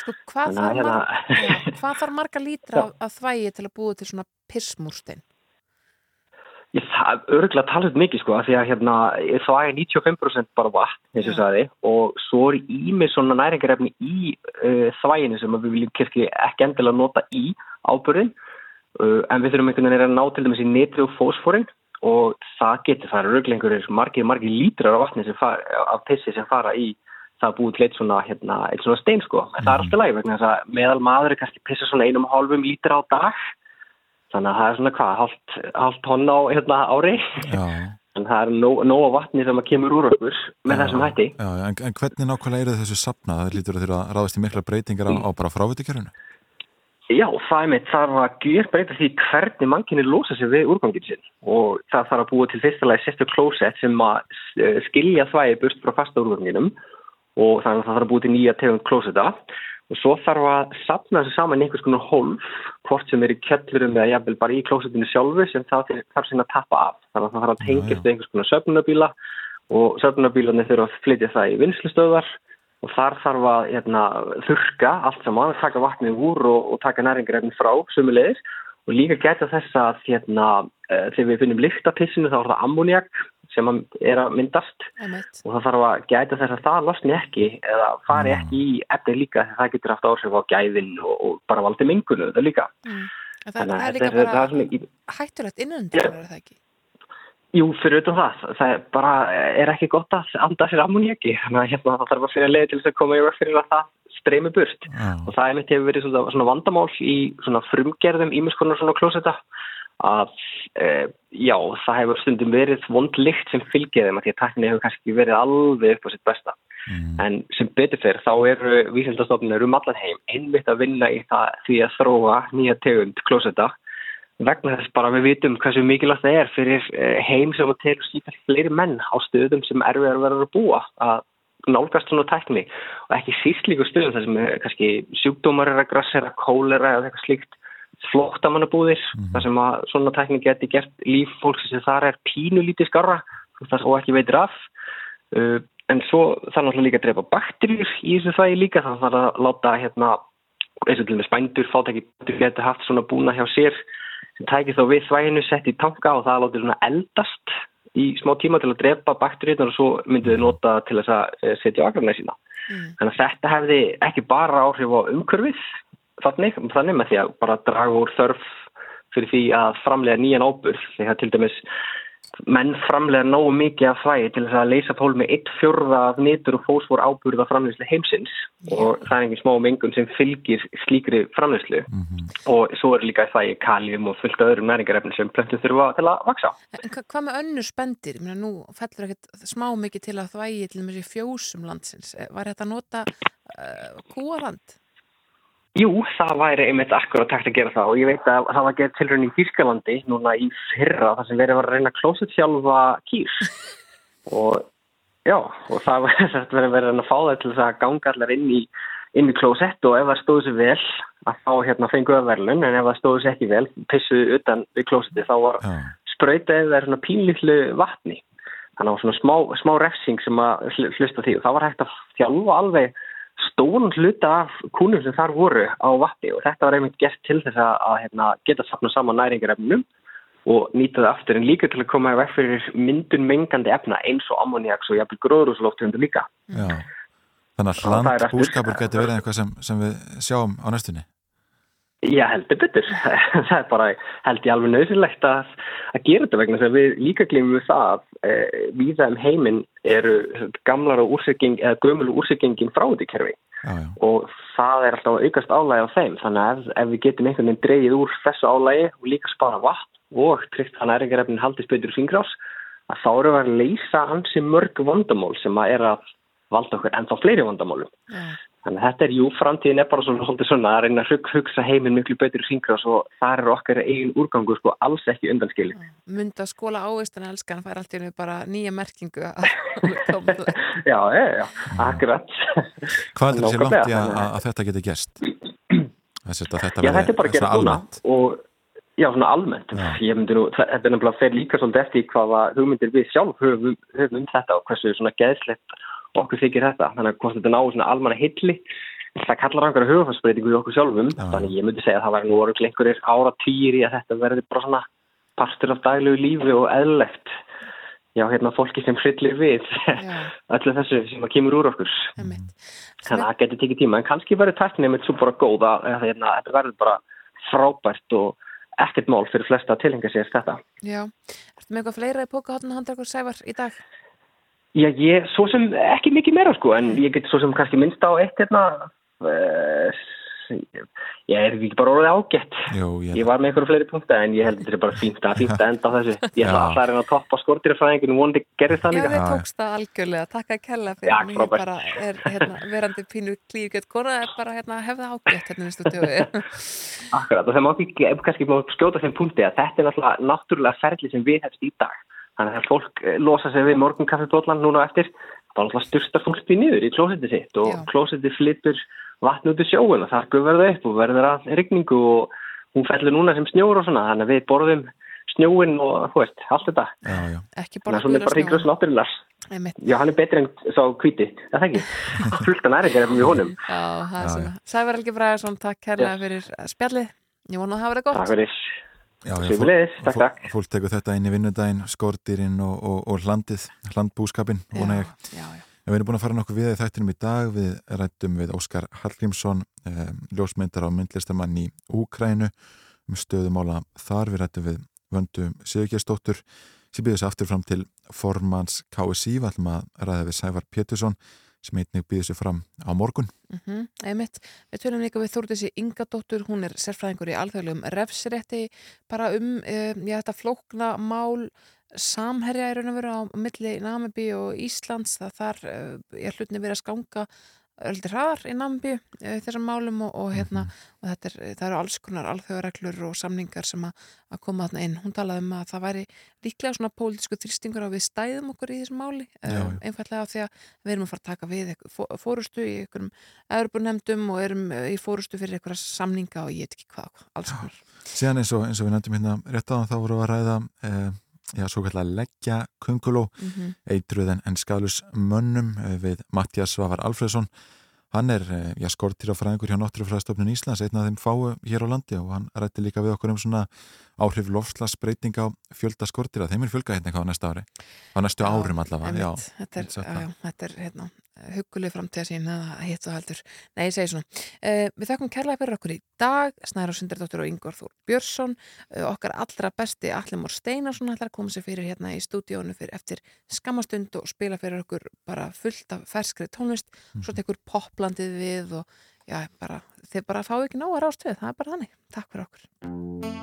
Sko, hvað, Þannig þarf hérna- mar já, hvað þarf marga lítra [laughs] af, þvægi til að búa til svona pissmúrstein? Ég, það er örgulega talað mikið sko af því að hérna það er 95% bara vatn eins og sagði og svo er ímið svona næringarefni í uh, þvæginu sem við viljum kirkli ekki endilega nota í ábyrðin uh, en við þurfum einhvern veginn að ná til dæmis í nitri og fósforin og það getur það er örgulega einhverjir margir margir lítrar af vatni sem fara, af pissi sem fara í það búið til eitt svona, hérna, eitt svona stein sko. En það er alltaf læg vegna þess að meðal maður er kannski pissa svona einum hálfum lítra á dag þannig að það er svona hvað, hálft tonn á hérna, ári. Já, [laughs] en það er nóg, nóg vatni sem að kemur úr okkur með þessum hætti. Já, en, en hvernig nákvæmlega eru þessu sapna? Það lítur að þeirra ráðast í mikla breytingar á, á bara frávitukjörunu? Já, það er mitt, það var að gjör breyta því hvernig mannkynni losa sig við úrgangin sinn. Og það þarf að búa til fyrstulega sérstu klósett sem að eh, skilja þvægi burt frá fasta úrganginum. Og þannig að það þarf að búa til nýja tegund klósetta og svo þarf að sapna þessu saman í einhvers konar hólf hvort sem er í kjöllurum eða jafnvel bara í klósettinu sjálfu sem það þarf sinna að tappa af. Þannig að það þarf að tengjast einhvers konar söfnunabíla og söfnunabílarnir þurfa að flytja það í vinslustöðar og þar þarf að hérna, þurka allt saman, taka vatnið úr og, og taka næringarefni frá sumulegis og líka geta þess að hérna, uh, þegar við finnum lyktapissinu þá er það ammoniak sem að er að myndast. Einmitt. og það þarf að gæta þess að það losni ekki eða fari ekki í efni líka þegar það getur haft áhrif á gæðin og, og bara valdi mengunu þetta líka. Mm. Það, að það er líka er- það bara er svona í- hættulegt innanundir, er það ekki? Jú, fyrir utan það, það er bara er ekki gott að anda sér ammoniaki þannig að hérna, það þarf að fyrir leið til þess að koma veg fyrir að það streymi burt. Og það er mitt hefur verið svona, svona vandamál í svona frumgerðum ímiskonar svona klósetta að e, já, það hefur stundum verið vondlikt sem fylgir þeim að því að takni hefur kannski verið alveg upp á sitt besta. En sem betur fyrir þá eru vísindastofnir um allan heim einmitt að vinna í það því að þróa nýja tegund klósetta. Vegna þess bara að við vitum hversu mikilvægt það er fyrir eh, heim sem að telur síðan fleiri menn á stöðum sem erfiðar verður að búa að nálgast svona tækni. Og ekki síst líka stöðum þar sem eh, kannski sjúkdómar er að grassera, kólera eða eitthvað slíkt flóttamannabúðir þar sem að svona tækni geti gert líf fólks sem þar er pínulítið skarra og ekki veitir af. Uh, en svo þarf náttúrulega líka að drepa bakterjur í þessu þvægi líka þannig að það að láta hérna eins og til með spændur fátæki getur haft svona búna hjá sér sem tækir þá við þvæginu sett í tanka og það látið svona eldast í smá tíma til að drepa bakteríunar og svo myndið þið nota til þess að eh, setja á agrarna sína. Þannig að þetta hefði ekki bara áhrif á umhverfið þannig, þannig með því að bara draga úr þörf fyrir því að framlega nýjan ábyrð því að til dæmis menn framlega nógu mikið af þvægi til þess að leysa pól með eitt fjórða af nitur og fósfor ábyrða framleyslu heimsins og það er engin smá mengun sem fylgir slíkri framleyslu og svo er líka þvægi kaljum og fullt af öðrum næringarefni sem plöntum þurfa til að vaksa. En hva, hvað með önnur spendir? Mér nú fellur ekkert smá mikið til að þvægi til þessi fjósum landsins. Eh, Var þetta nota uh, kúarand? Jú, það væri einmitt akkurat takt að gera það og ég veit að það var gerð tilrönd í Þýrskalandi núna í fyrra þar sem verið var að reyna að klóset sjálfa kýr. [laughs] Og já, og það var [laughs] verið verið að fá það til þess að ganga allar inn í, inn í klósett og ef það stóðu sér vel að þá hérna fenguðu að verðlun en ef það stóðu sér ekki vel, pissuðu utan við klósetti þá var sprautaðið það er svona pínlítlu vatni. Þannig að svona smá, smá refsing sem að hl- hlusta því og það var hægt að þjálfa alveg stóran hluta af kúnum sem þar voru á vatni og þetta var einmitt gert til þess að, hérna, geta sapna saman næringarefnum og nýta það aftur en líka til að koma í veg fyrir myndun mengandi efna eins og ammoniaks og jafnvel gróðrúsloftundur líka. Já. Þannig að Og það er hland aftur- búskapur getur verið eitthvað sem, sem við sjáum á næstunni. Já, heldur betur. [laughs] það er bara held ég alveg nöðsynlegt að, að gera þetta vegna þess að við líka glimum við það að e, víða um heiminn eru gamlar og úrsikking eða gömul og úrsikkingin frá þetta kerfi og það er alltaf aukast álægi á þeim þannig að ef, ef við getum einhvern veginn dreigið úr þessu álægi og líka spara vatn og tryggt að næringarefnin haldist betur í fingrás að þá eru að leysa ansi mörg vandamál sem að er að valda okkur ennþá fleiri vandamálum. Þannig að þetta er jú, framtíðin er bara svona, svolítið svona að reyna að hug, hugsa heiminn miklu betur í hringrás og það er okkar eigin úrgangur sko alls ekki undanskilin. Munda skóla ávistan elskan fær allt í hennu bara nýja merkingu að [laughs] Já, já, já, akkurat. Hvað heldur þessi langt í að, að- að þetta geti gerst? Þessi, að þetta Já, þetta er bara að svona núna og já, svona almennt. Ég myndi nú, það- þetta er nefnilega fer líka svolítið eftir hvaða hugmyndir við sjálf höfum, höfum um þetta og hversu svona geðslegt okkur þykir þetta. Þannig að hvort þetta ná svona almanna hilli, það kallar einhverja hugfarsbreytingu í okkur sjálfum. Þannig að ég myndi segja að það væri nú orðið einhverjir ára týri að þetta verði bara svona partur af daglegu lífi og eðlilegt. Já, hérna fólki sem hryllir við [laughs] öllu þessu sem að kemur úr okkur. Þannig að það getur tekið tíma, en kannski verður tæknið mitt svo bara góða, eða hérna, þetta verður bara frábært og ekkert mál fyrir flesta að tilhenga sér þetta. Já, ertu með eitthvað fleira í pókahotna Já, ég, svo sem ekki mikið meira sko, en ég get svo sem kannski minnst á eitt hérna, uh, ég er ekki bara orðið ágætt. Jú, ég, Ég var með einhverju fleiri punkta, en ég held þetta er bara fínt að, fínt að enda á þessu. Ég ætla Já. alltaf að reyna að toppa skortýrafræðinginu, vonandi gerðist það Já, líka. þið tókst það algjörlega, takk að kella fyrir Já, frábært. bara er hérna, verandi pínu klíugjöld kona er bara hérna, hefða ágætt hérna í stúdíói Akkurat, og það má ekki, kannski má skjóta þeim punkti að þetta er náttúrulega náttúrulega ferli sem við hefst í dag. Þannig að fólk eh, losa sig við morgunkaffibótlan núna eftir, þá náttúrulega styrsta fólk því niður í klósetti sitt og klósetti flipur vatn út í sjóin og það guð verða upp og verður að rigningu og hún fellur núna sem snjór og svona, þannig að við borðum snjóin og, þú veist, allt þetta. Já, já. Ekki Þannig að svona er bara náttúrulega. Einmitt. Já, hann er betri en sá er það ekki? [laughs] Fullt að næringar er mjög honum. Já, það er Já, svona Sævar Helgi Bræðarsson, takk kærlega fyrir spjallið Ég vona að það hafa verið gott Takk fyrir. Já, já, Sömuleiðis, fólk- takk, takk. Fólk tekur þetta inn í vinnudaginn, skordýrin og, og, og hlandið, hlandbúskapin, vona ég. Já, já. En við erum búin að fara nokkuð við í þættinum í dag, við rættum við Óskar Hallgrímsson, eh, ljósmyndar á myndlistamann í Úkrænu, um stöðumála þar, við rættum við Vöndu Sigurgjersdóttur, sem býður sér aftur fram til formans KSI, við ætlum að ræða við Sævar Pétursson, sem einnig býður sér fram á morgun. Mm einmitt. Við tölum líka við Þórdísi Ingadóttur, hún er sérfræðingur í alþjóðlegum refsrétti bara um uh, já, þetta flókna mál samherja í raun og veru á milli Namibí og Íslands það þar uh, er hlutni verið að skanga öldir hraðar í Namibí uh, þessum málum og, og hérna og þetta er, það eru alls konar alþjóðareglur og samningar sem að, að koma þarna inn. Hún talaði um að það væri líklega svona pólitísku þrýstingur á við stæðum okkur í þessum máli Já, já. einfallega því að við erum að fara að taka við fórustu í einhverjum Evropunemdum og erum eh, í fórustu fyrir einhverja samninga og ég veit ekki hvað, alls konar. Síðan eins og, eins og við nefndum hérna rétt á þá voru að ræða eh, já, svo kallar leggja könguló Mhm. eitruð en, en skadlus mönnum eh, við Mattias Svavar Alfredsson hann er eh, já, skortýrafræðingur hjá Náttúrufræðstofnun Íslands einn af þeim fáu hér á landi og hann rætti líka við okkur um svona áhrif lofslagsbreyting á fjölda skortýra þeim er fjölga hérna eitthvað á næsta ári á næstu árum allavega já, þetta er, já, já, þetta er hérna, huguleg framtíða sín eða hitt og heldur. Nei, ég segi svona. Uh, við þakkum kærlega fyrir okkur í dag, Snæra Sundardóttir og Ingvar Þór Björnsson, uh, okkar allra besti Allimór Steinarsson ætlar að koma sér fyrir hérna í stúdíónu fyrir eftir skamastund og spila fyrir okkur bara fullt af ferskri tónlist, svo tekur poplandið við og já, bara, þið bara fáu ekki nóg að rást við, það er bara þannig. Takk fyrir okkur.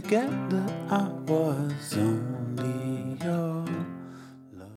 Forget